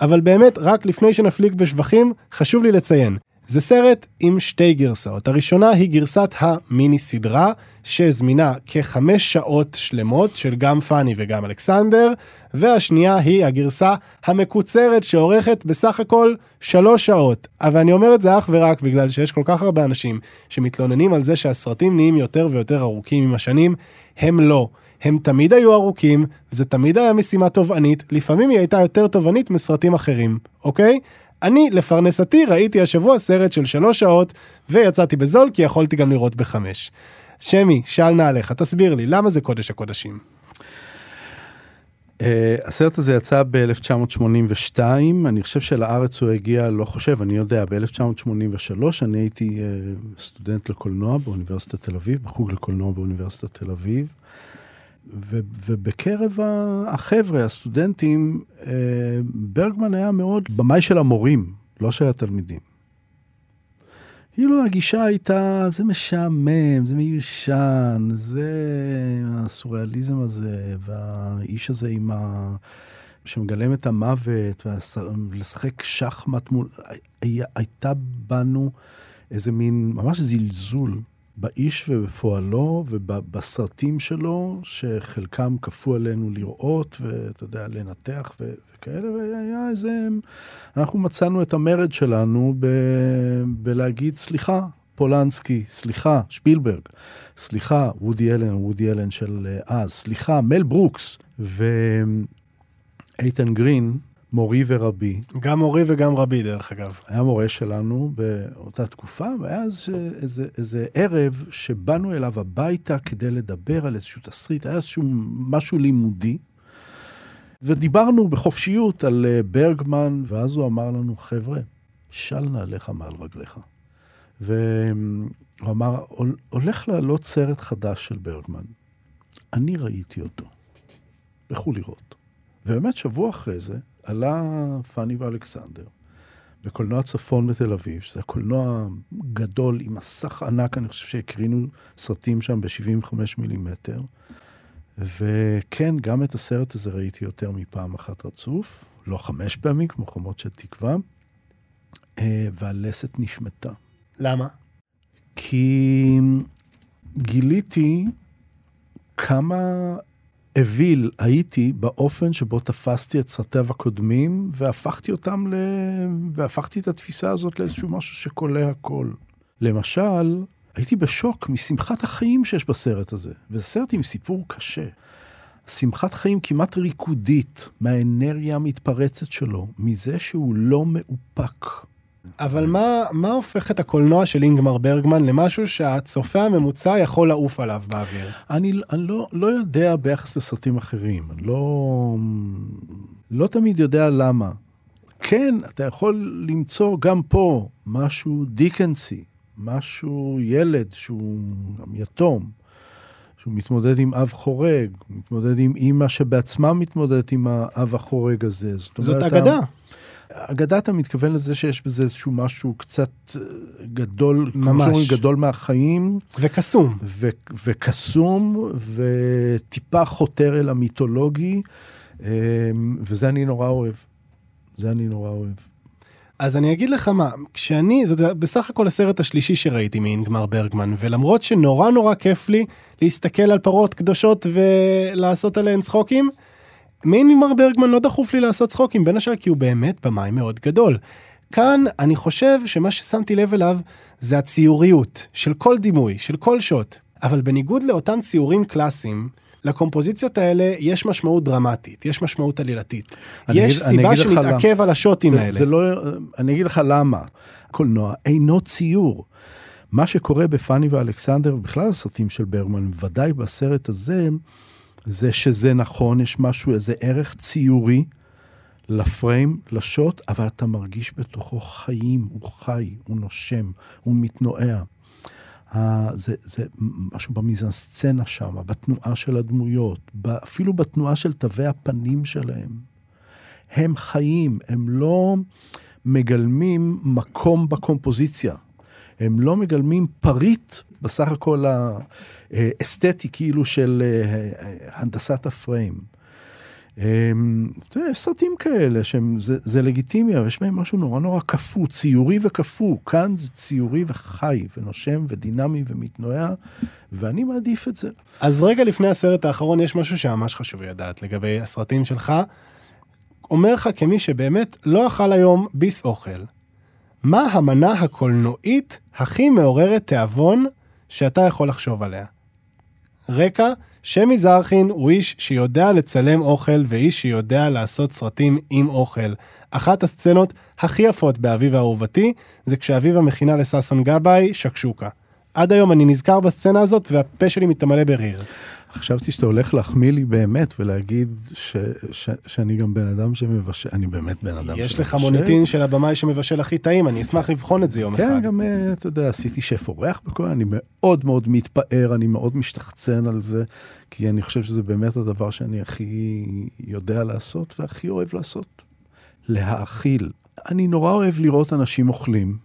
אבל באמת, רק לפני שנפליג בשבחים, חשוב לי לציין, זה סרט עם שתי גרסאות. הראשונה היא גרסת המיני סדרה, שזמינה כחמש שעות שלמות של גם פאני וגם אלכסנדר, והשנייה היא הגרסה המקוצרת שעורכת בסך הכל שלוש שעות. אבל אני אומר את זה אך ורק בגלל שיש כל כך הרבה אנשים שמתלוננים על זה שהסרטים נהיים יותר ויותר ארוכים עם השנים, הם לא. הם תמיד היו ארוכים, זה תמיד היה משימה תובענית, לפעמים היא הייתה יותר תובענית מסרטים אחרים, אוקיי? אני, לפרנסתי, ראיתי השבוע סרט של שלוש שעות, ויצאתי בזול כי יכולתי גם לראות בחמש. שמי, שאל נעליך, תסביר לי, למה זה קודש הקודשים? Uh, הסרט הזה יצא ב-1982, אני חושב שלארץ הוא הגיע, לא חושב, אני יודע, ב-1983, אני הייתי uh, סטודנט לקולנוע באוניברסיטת תל אביב, בחוג לקולנוע באוניברסיטת תל אביב, ו- ובקרב החבר'ה, הסטודנטים, uh, ברגמן היה מאוד במאי של המורים, לא של התלמידים. כאילו הגישה הייתה, זה משעמם, זה מיושן, זה הסוריאליזם הזה, והאיש הזה עם ה... שמגלם את המוות, ולשחק שחמט מול... הייתה בנו איזה מין, ממש זלזול באיש ובפועלו ובסרטים שלו, שחלקם כפו עלינו לראות, ואתה יודע, לנתח ו... וכאלה, והיה איזה... אנחנו מצאנו את המרד שלנו ב... בלהגיד, סליחה, פולנסקי, סליחה, שפילברג, סליחה, וודי אלן, וודי אלן של אה, אז, סליחה, מל ברוקס, ואיתן גרין, מורי ורבי. גם מורי וגם רבי, דרך אגב. היה מורה שלנו באותה תקופה, והיה אז איזה, איזה ערב שבאנו אליו הביתה כדי לדבר על איזשהו תסריט, היה איזשהו משהו לימודי. ודיברנו בחופשיות על אה, ברגמן, ואז הוא אמר לנו, חבר'ה, של נעליך מעל רגליך. והוא אמר, הולך לעלות סרט חדש של ברגמן. אני ראיתי אותו. לכו לראות. ובאמת, שבוע אחרי זה, עלה פאני ואלכסנדר בקולנוע צפון בתל אביב, שזה קולנוע גדול עם מסך ענק, אני חושב שהקרינו סרטים שם ב-75 מילימטר. וכן, גם את הסרט הזה ראיתי יותר מפעם אחת רצוף, לא חמש פעמים, כמו חומות של תקווה, אה, והלסת נשמטה. למה? כי גיליתי כמה אוויל הייתי באופן שבו תפסתי את סרטיו הקודמים, והפכתי אותם ל... והפכתי את התפיסה הזאת לאיזשהו משהו שקולע הכל. למשל, הייתי בשוק משמחת החיים שיש בסרט הזה, וזה סרט עם סיפור קשה. שמחת חיים כמעט ריקודית, מהאנרגיה המתפרצת שלו, מזה שהוא לא מאופק. אבל מה, מה הופך את הקולנוע של אינגמר ברגמן למשהו שהצופה הממוצע יכול לעוף עליו באוויר? אני, אני לא, לא יודע ביחס לסרטים אחרים, אני לא, לא תמיד יודע למה. כן, אתה יכול למצוא גם פה משהו דיקנסי, משהו ילד שהוא יתום, שהוא מתמודד עם אב חורג, מתמודד עם אימא שבעצמה מתמודדת עם האב החורג הזה. זאת, זאת אגדה. אגדה אתה מתכוון לזה שיש בזה איזשהו משהו קצת אה, גדול, ממש. גדול מהחיים. וקסום. ו- וקסום, וטיפה חותר אל המיתולוגי, אה, וזה אני נורא אוהב. זה אני נורא אוהב. אז אני אגיד לך מה, כשאני, זה בסך הכל הסרט השלישי שראיתי מאינגמר ברגמן, ולמרות שנורא נורא כיף לי להסתכל על פרות קדושות ולעשות עליהן צחוקים, מאינגמר ברגמן לא דחוף לי לעשות צחוקים, בין השאר כי הוא באמת במאי מאוד גדול. כאן אני חושב שמה ששמתי לב אליו זה הציוריות של כל דימוי, של כל שוט. אבל בניגוד לאותם ציורים קלאסיים, לקומפוזיציות האלה יש משמעות דרמטית, יש משמעות עלילתית. יש אגיד, סיבה שנתעכב על השוטים זה, האלה. זה לא, אני אגיד לך למה. קולנוע אינו ציור. מה שקורה בפאני ואלכסנדר, ובכלל הסרטים של ברגמן, ודאי בסרט הזה, זה שזה נכון, יש משהו, איזה ערך ציורי לפריים, לשוט, אבל אתה מרגיש בתוכו חיים, הוא חי, הוא נושם, הוא מתנועע. זה, זה משהו במיזנסצנה שם, בתנועה של הדמויות, אפילו בתנועה של תווי הפנים שלהם. הם חיים, הם לא מגלמים מקום בקומפוזיציה. הם לא מגלמים פריט בסך הכל האסתטי כאילו של אה, הנדסת הפריים. אמ, יש סרטים כאלה שזה לגיטימי, אבל יש בהם משהו נורא נורא קפוא, ציורי וקפוא. כאן זה ציורי וחי, ונושם, ודינמי, ומתנועע, ואני מעדיף את זה. אז רגע לפני הסרט האחרון, יש משהו שממש חשוב לדעת לגבי הסרטים שלך. אומר לך כמי שבאמת לא אכל היום ביס אוכל, מה המנה הקולנועית הכי מעוררת תיאבון שאתה יכול לחשוב עליה? רקע, שמי זרחין הוא איש שיודע לצלם אוכל ואיש שיודע לעשות סרטים עם אוכל. אחת הסצנות הכי יפות באביב האהובתי זה כשאביבה מכינה לששון גבאי שקשוקה. עד היום אני נזכר בסצנה הזאת והפה שלי מתמלא בריר. חשבתי שאתה הולך להחמיא לי באמת ולהגיד ש, ש, שאני גם בן אדם שמבשל, אני באמת בן אדם שמבשל. יש לך מוניטין של הבמאי שמבשל הכי טעים, אני אשמח לבחון את זה יום כן, אחד. כן, גם, אה, אתה יודע, עשיתי שף אורח בכל, אני מאוד מאוד מתפאר, אני מאוד משתחצן על זה, כי אני חושב שזה באמת הדבר שאני הכי יודע לעשות והכי אוהב לעשות, להאכיל. אני נורא אוהב לראות אנשים אוכלים.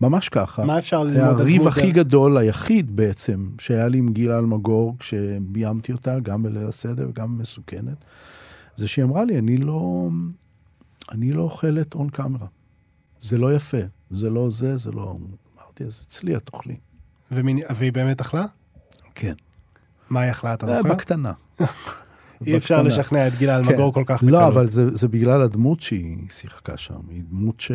ממש ככה. מה אפשר ללמוד על הריב הכי גדול, היחיד בעצם, שהיה לי עם גילה אלמגור כשביימתי אותה, גם בליל הסדר וגם מסוכנת, זה שהיא אמרה לי, אני לא, אני לא אוכלת און קאמרה. זה לא יפה, זה לא זה, זה לא... אמרתי, אז אצלי את אוכלי. ומין... והיא באמת אכלה? כן. מה היא אכלה, אתה זוכר? בקטנה. אי אפשר לשכנע את גילה אלמגור כן. כל כך לא, בקלות. לא, אבל זה, זה בגלל הדמות שהיא שיחקה שם. היא דמות ש...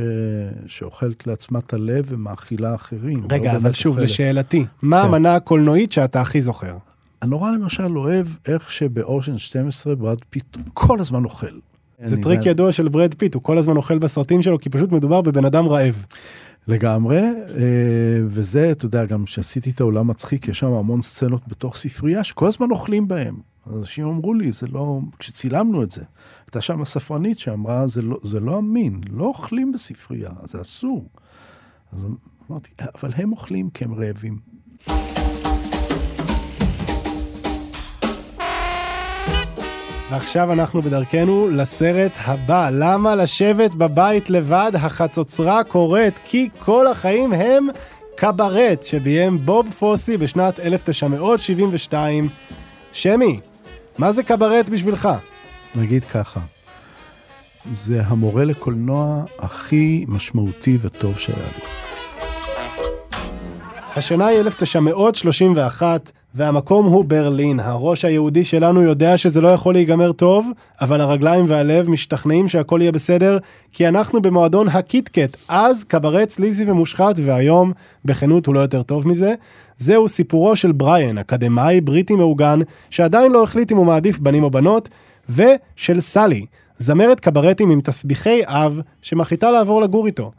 שאוכלת לעצמה את הלב ומאכילה אחרים. רגע, לא אבל שוב, אוכלת. לשאלתי, מה כן. המנה הקולנועית שאתה הכי זוכר? אני נורא למשל אוהב איך שבאושן 12 ברד פיט כל הזמן אוכל. זה טריק יודע... ידוע של ברד פיט, הוא כל הזמן אוכל בסרטים שלו, כי פשוט מדובר בבן אדם רעב. לגמרי, אה, וזה, אתה יודע, גם כשעשיתי את העולם מצחיק, יש שם המון סצנות בתוך ספרייה שכל הזמן אוכלים בהם. אנשים אמרו לי, זה לא, כשצילמנו את זה, הייתה שם הספרנית שאמרה, זה לא, זה לא אמין, לא אוכלים בספרייה, זה אסור. אז אמרתי, אבל הם אוכלים כי הם רעבים. ועכשיו אנחנו בדרכנו לסרט הבא. למה לשבת בבית לבד? החצוצרה קורית כי כל החיים הם קברט, שביים בוב פוסי בשנת 1972. שמי, מה זה קברט בשבילך? נגיד ככה, זה המורה לקולנוע הכי משמעותי וטוב שהיה לי. השנה היא 1931, והמקום הוא ברלין. הראש היהודי שלנו יודע שזה לא יכול להיגמר טוב, אבל הרגליים והלב משתכנעים שהכל יהיה בסדר, כי אנחנו במועדון הקיטקט, אז קברט סליזי ומושחת, והיום, בכנות הוא לא יותר טוב מזה. זהו סיפורו של בריאן, אקדמאי בריטי מעוגן, שעדיין לא החליט אם הוא מעדיף בנים או בנות, ושל סלי, זמרת קברטים עם תסביכי אב, שמחליטה לעבור לגור איתו.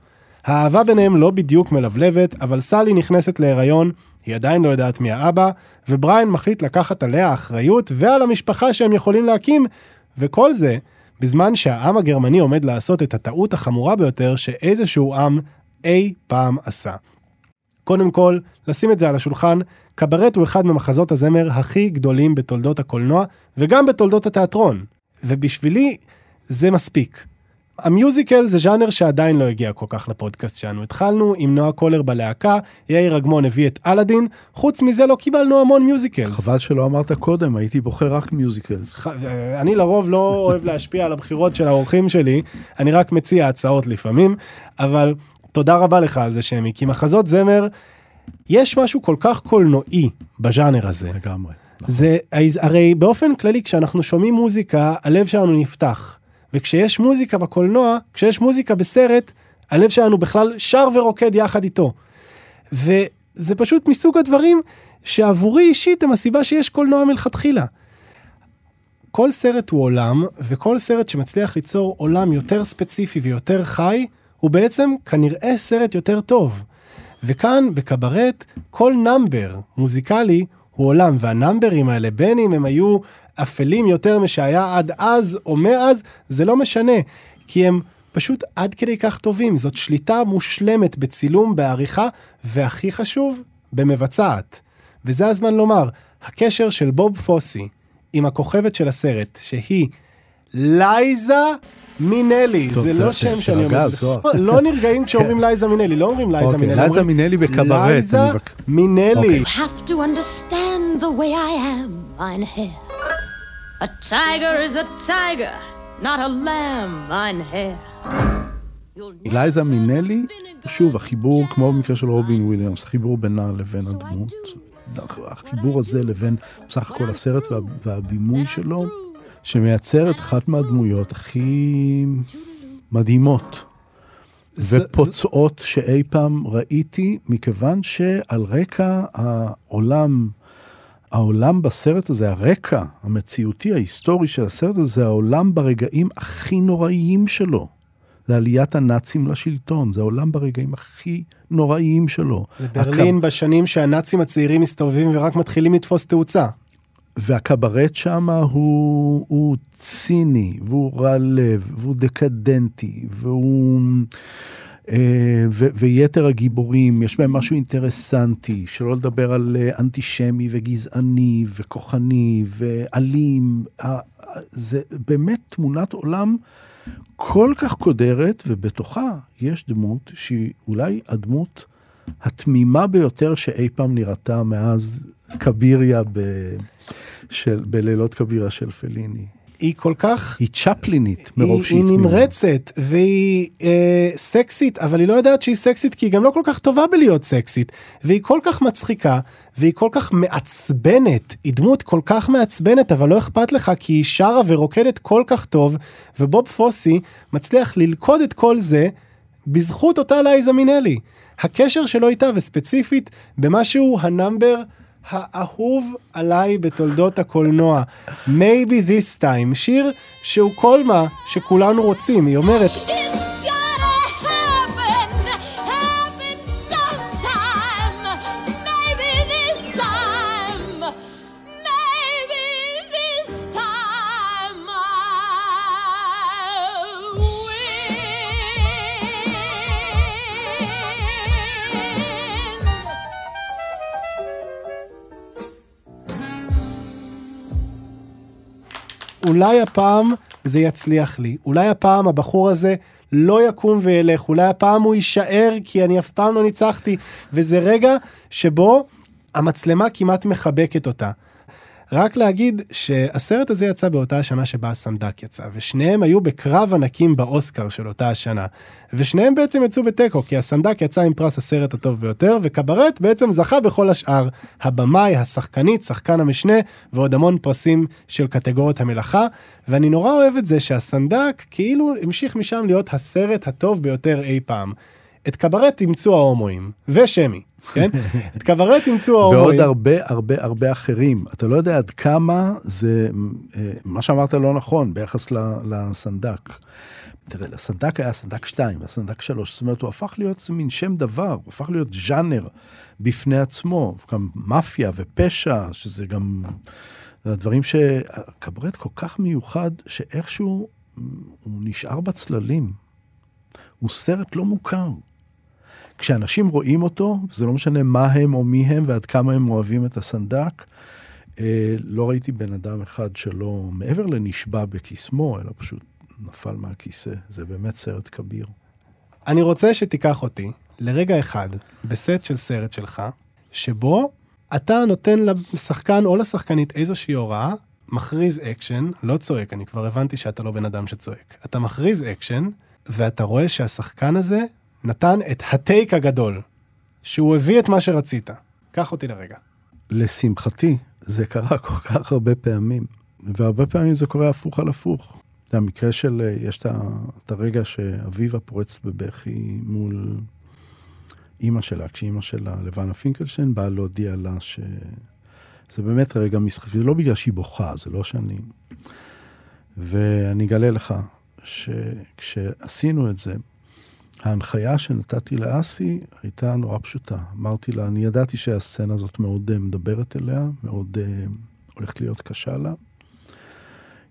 האהבה ביניהם לא בדיוק מלבלבת, אבל סלי נכנסת להיריון, היא עדיין לא יודעת מי האבא, ובריין מחליט לקחת עליה אחריות ועל המשפחה שהם יכולים להקים, וכל זה בזמן שהעם הגרמני עומד לעשות את הטעות החמורה ביותר שאיזשהו עם אי פעם עשה. קודם כל, לשים את זה על השולחן, קברט הוא אחד ממחזות הזמר הכי גדולים בתולדות הקולנוע, וגם בתולדות התיאטרון. ובשבילי, זה מספיק. המיוזיקל זה ז'אנר שעדיין לא הגיע כל כך לפודקאסט שלנו. התחלנו עם נועה קולר בלהקה, יאיר אגמון הביא את אלאדין, חוץ מזה לא קיבלנו המון musicals. חבל שלא אמרת קודם, הייתי בוחר רק musicals. ח... אני לרוב לא אוהב להשפיע על הבחירות של האורחים שלי, אני רק מציע הצעות לפעמים, אבל תודה רבה לך על זה, שמי, כי מחזות זמר, יש משהו כל כך קולנועי בז'אנר הזה. לגמרי. זה, הרי באופן כללי, כשאנחנו שומעים מוזיקה, הלב שלנו נפתח. וכשיש מוזיקה בקולנוע, כשיש מוזיקה בסרט, הלב שלנו בכלל שר ורוקד יחד איתו. וזה פשוט מסוג הדברים שעבורי אישית הם הסיבה שיש קולנוע מלכתחילה. כל סרט הוא עולם, וכל סרט שמצליח ליצור עולם יותר ספציפי ויותר חי, הוא בעצם כנראה סרט יותר טוב. וכאן, בקברט, כל נאמבר מוזיקלי הוא עולם, והנאמברים האלה, בין אם הם היו אפלים יותר משהיה עד אז או מאז, זה לא משנה, כי הם פשוט עד כדי כך טובים. זאת שליטה מושלמת בצילום, בעריכה, והכי חשוב, במבצעת. וזה הזמן לומר, הקשר של בוב פוסי עם הכוכבת של הסרט, שהיא לייזה מינלי, זה לא שם שאני אומר. לא נרגעים כשאומרים לייזה מינלי, לא אומרים לייזה מינלי. לייזה מינלי בקברט. לייזה מינלי. A tiger is a tiger, not a lamb, mein Herr. אלייזה מינלי, שוב, החיבור, כמו במקרה של רובין וויליאמס, חיבור בינה לבין הדמות. החיבור הזה לבין בסך הכל הסרט וה, והבימוי שלו, שמייצר את אחת מהדמויות הכי מדהימות ופוצעות שאי פעם ראיתי, מכיוון שעל רקע העולם העולם בסרט הזה, הרקע המציאותי, ההיסטורי של הסרט הזה, זה העולם ברגעים הכי נוראיים שלו. זה עליית הנאצים לשלטון, זה העולם ברגעים הכי נוראיים שלו. זה ברלין הקב... בשנים שהנאצים הצעירים מסתובבים ורק מתחילים לתפוס תאוצה. והקברט שם הוא, הוא ציני, והוא רע לב, והוא דקדנטי, והוא... אה, ויתר הגיבורים, יש בהם משהו אינטרסנטי, שלא לדבר על אה, אנטישמי וגזעני וכוחני ואלים. זה באמת תמונת עולם כל כך קודרת, ובתוכה יש דמות שהיא אולי הדמות התמימה ביותר שאי פעם נראתה מאז קביריה ב... של, בלילות קבירה של פליני. היא כל כך... היא צ'פלינית מרוב שהיא. היא נמרצת, והיא אה, סקסית, אבל היא לא יודעת שהיא סקסית, כי היא גם לא כל כך טובה בלהיות סקסית. והיא כל כך מצחיקה, והיא כל כך מעצבנת. היא דמות כל כך מעצבנת, אבל לא אכפת לך, כי היא שרה ורוקדת כל כך טוב, ובוב פוסי מצליח ללכוד את כל זה בזכות אותה לייזה מינלי. הקשר שלו איתה, וספציפית במשהו ה number... האהוב עליי בתולדות הקולנוע, Maybe This Time, שיר שהוא כל מה שכולנו רוצים, היא אומרת... אולי הפעם זה יצליח לי, אולי הפעם הבחור הזה לא יקום וילך, אולי הפעם הוא יישאר כי אני אף פעם לא ניצחתי, וזה רגע שבו המצלמה כמעט מחבקת אותה. רק להגיד שהסרט הזה יצא באותה השנה שבה הסנדק יצא, ושניהם היו בקרב ענקים באוסקר של אותה השנה. ושניהם בעצם יצאו בתיקו, כי הסנדק יצא עם פרס הסרט הטוב ביותר, וקברט בעצם זכה בכל השאר. הבמאי, השחקנית, שחקן המשנה, ועוד המון פרסים של קטגוריות המלאכה. ואני נורא אוהב את זה שהסנדק כאילו המשיך משם להיות הסרט הטוב ביותר אי פעם. את קברט אימצו ההומואים, ושמי, כן? את קברט אימצו ההומואים. ועוד הרבה הרבה הרבה אחרים. אתה לא יודע עד כמה זה, אה, מה שאמרת לא נכון ביחס לסנדק. תראה, לסנדק היה סנדק 2 והסנדק 3, זאת אומרת, הוא הפך להיות מין שם דבר, הוא הפך להיות ז'אנר בפני עצמו, גם מאפיה ופשע, שזה גם הדברים ש... קברט כל כך מיוחד, שאיכשהו הוא נשאר בצללים. הוא סרט לא מוכר. כשאנשים רואים אותו, זה לא משנה מה הם או מי הם ועד כמה הם אוהבים את הסנדק, אה, לא ראיתי בן אדם אחד שלא, מעבר לנשבע בקסמו, אלא פשוט נפל מהכיסא. זה באמת סרט כביר. אני רוצה שתיקח אותי לרגע אחד בסט של סרט שלך, שבו אתה נותן לשחקן או לשחקנית איזושהי הוראה, מכריז אקשן, לא צועק, אני כבר הבנתי שאתה לא בן אדם שצועק. אתה מכריז אקשן, ואתה רואה שהשחקן הזה נתן את הטייק הגדול, שהוא הביא את מה שרצית. קח אותי לרגע. לשמחתי, זה קרה כל כך הרבה פעמים, והרבה פעמים זה קורה הפוך על הפוך. זה המקרה של, אה, יש את הרגע שאביבה פורצת בבכי מול אימא שלה, כשאימא שלה, לבנה פינקלשטיין, באה להודיע לה ש... זה באמת רגע משחקי, זה לא בגלל שהיא בוכה, זה לא שאני... ואני אגלה לך שכשעשינו את זה, ההנחיה שנתתי לאסי הייתה נורא פשוטה. אמרתי לה, אני ידעתי שהסצנה הזאת מאוד uh, מדברת אליה, מאוד uh, הולכת להיות קשה לה.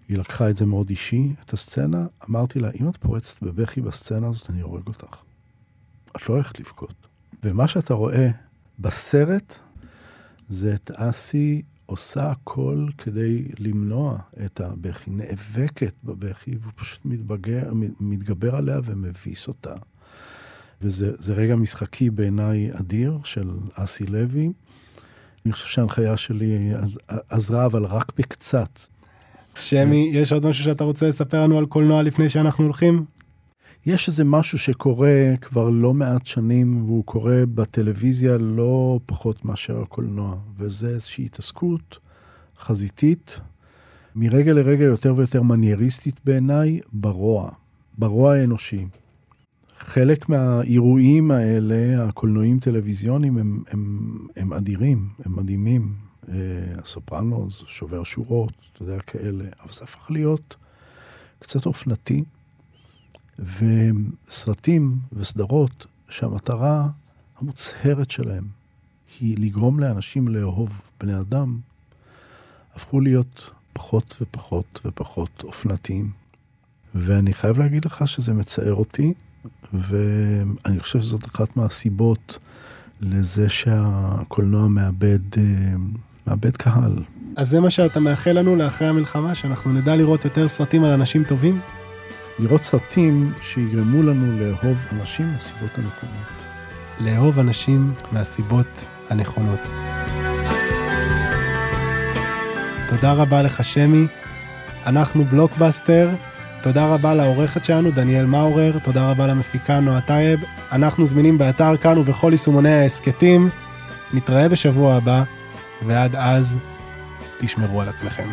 היא לקחה את זה מאוד אישי, את הסצנה. אמרתי לה, אם את פורצת בבכי בסצנה הזאת, אני הורג אותך. את לא הולכת לבכות. ומה שאתה רואה בסרט, זה את אסי עושה הכל כדי למנוע את הבכי, נאבקת בבכי, והוא פשוט מתבגר, מתגבר עליה ומביס אותה. וזה רגע משחקי בעיניי אדיר של אסי לוי. אני חושב שההנחיה שלי עזרה, אבל רק בקצת. שמי, יש עוד משהו שאתה רוצה לספר לנו על קולנוע לפני שאנחנו הולכים? יש איזה משהו שקורה כבר לא מעט שנים, והוא קורה בטלוויזיה לא פחות מאשר הקולנוע, וזה איזושהי התעסקות חזיתית, מרגע לרגע יותר ויותר מנייריסטית בעיניי, ברוע, ברוע האנושי. חלק מהאירועים האלה, הקולנועים טלוויזיוניים, הם, הם, הם אדירים, הם מדהימים. אה, הסופרנוס, שובר שורות, אתה יודע, כאלה. אבל זה הפך להיות קצת אופנתי. וסרטים וסדרות שהמטרה המוצהרת שלהם היא לגרום לאנשים לאהוב בני אדם, הפכו להיות פחות ופחות ופחות אופנתיים. ואני חייב להגיד לך שזה מצער אותי, ואני חושב שזאת אחת מהסיבות לזה שהקולנוע מאבד, אה, מאבד קהל. אז זה מה שאתה מאחל לנו לאחרי המלחמה, שאנחנו נדע לראות יותר סרטים על אנשים טובים? לראות סרטים שיגרמו לנו לאהוב אנשים מהסיבות הנכונות. לאהוב אנשים מהסיבות הנכונות. תודה רבה לך, שמי. אנחנו בלוקבאסטר. תודה רבה לעורכת שלנו, דניאל מאורר, תודה רבה למפיקה נועה טייב. אנחנו זמינים באתר כאן ובכל יישומוני ההסכתים. נתראה בשבוע הבא, ועד אז, תשמרו על עצמכם.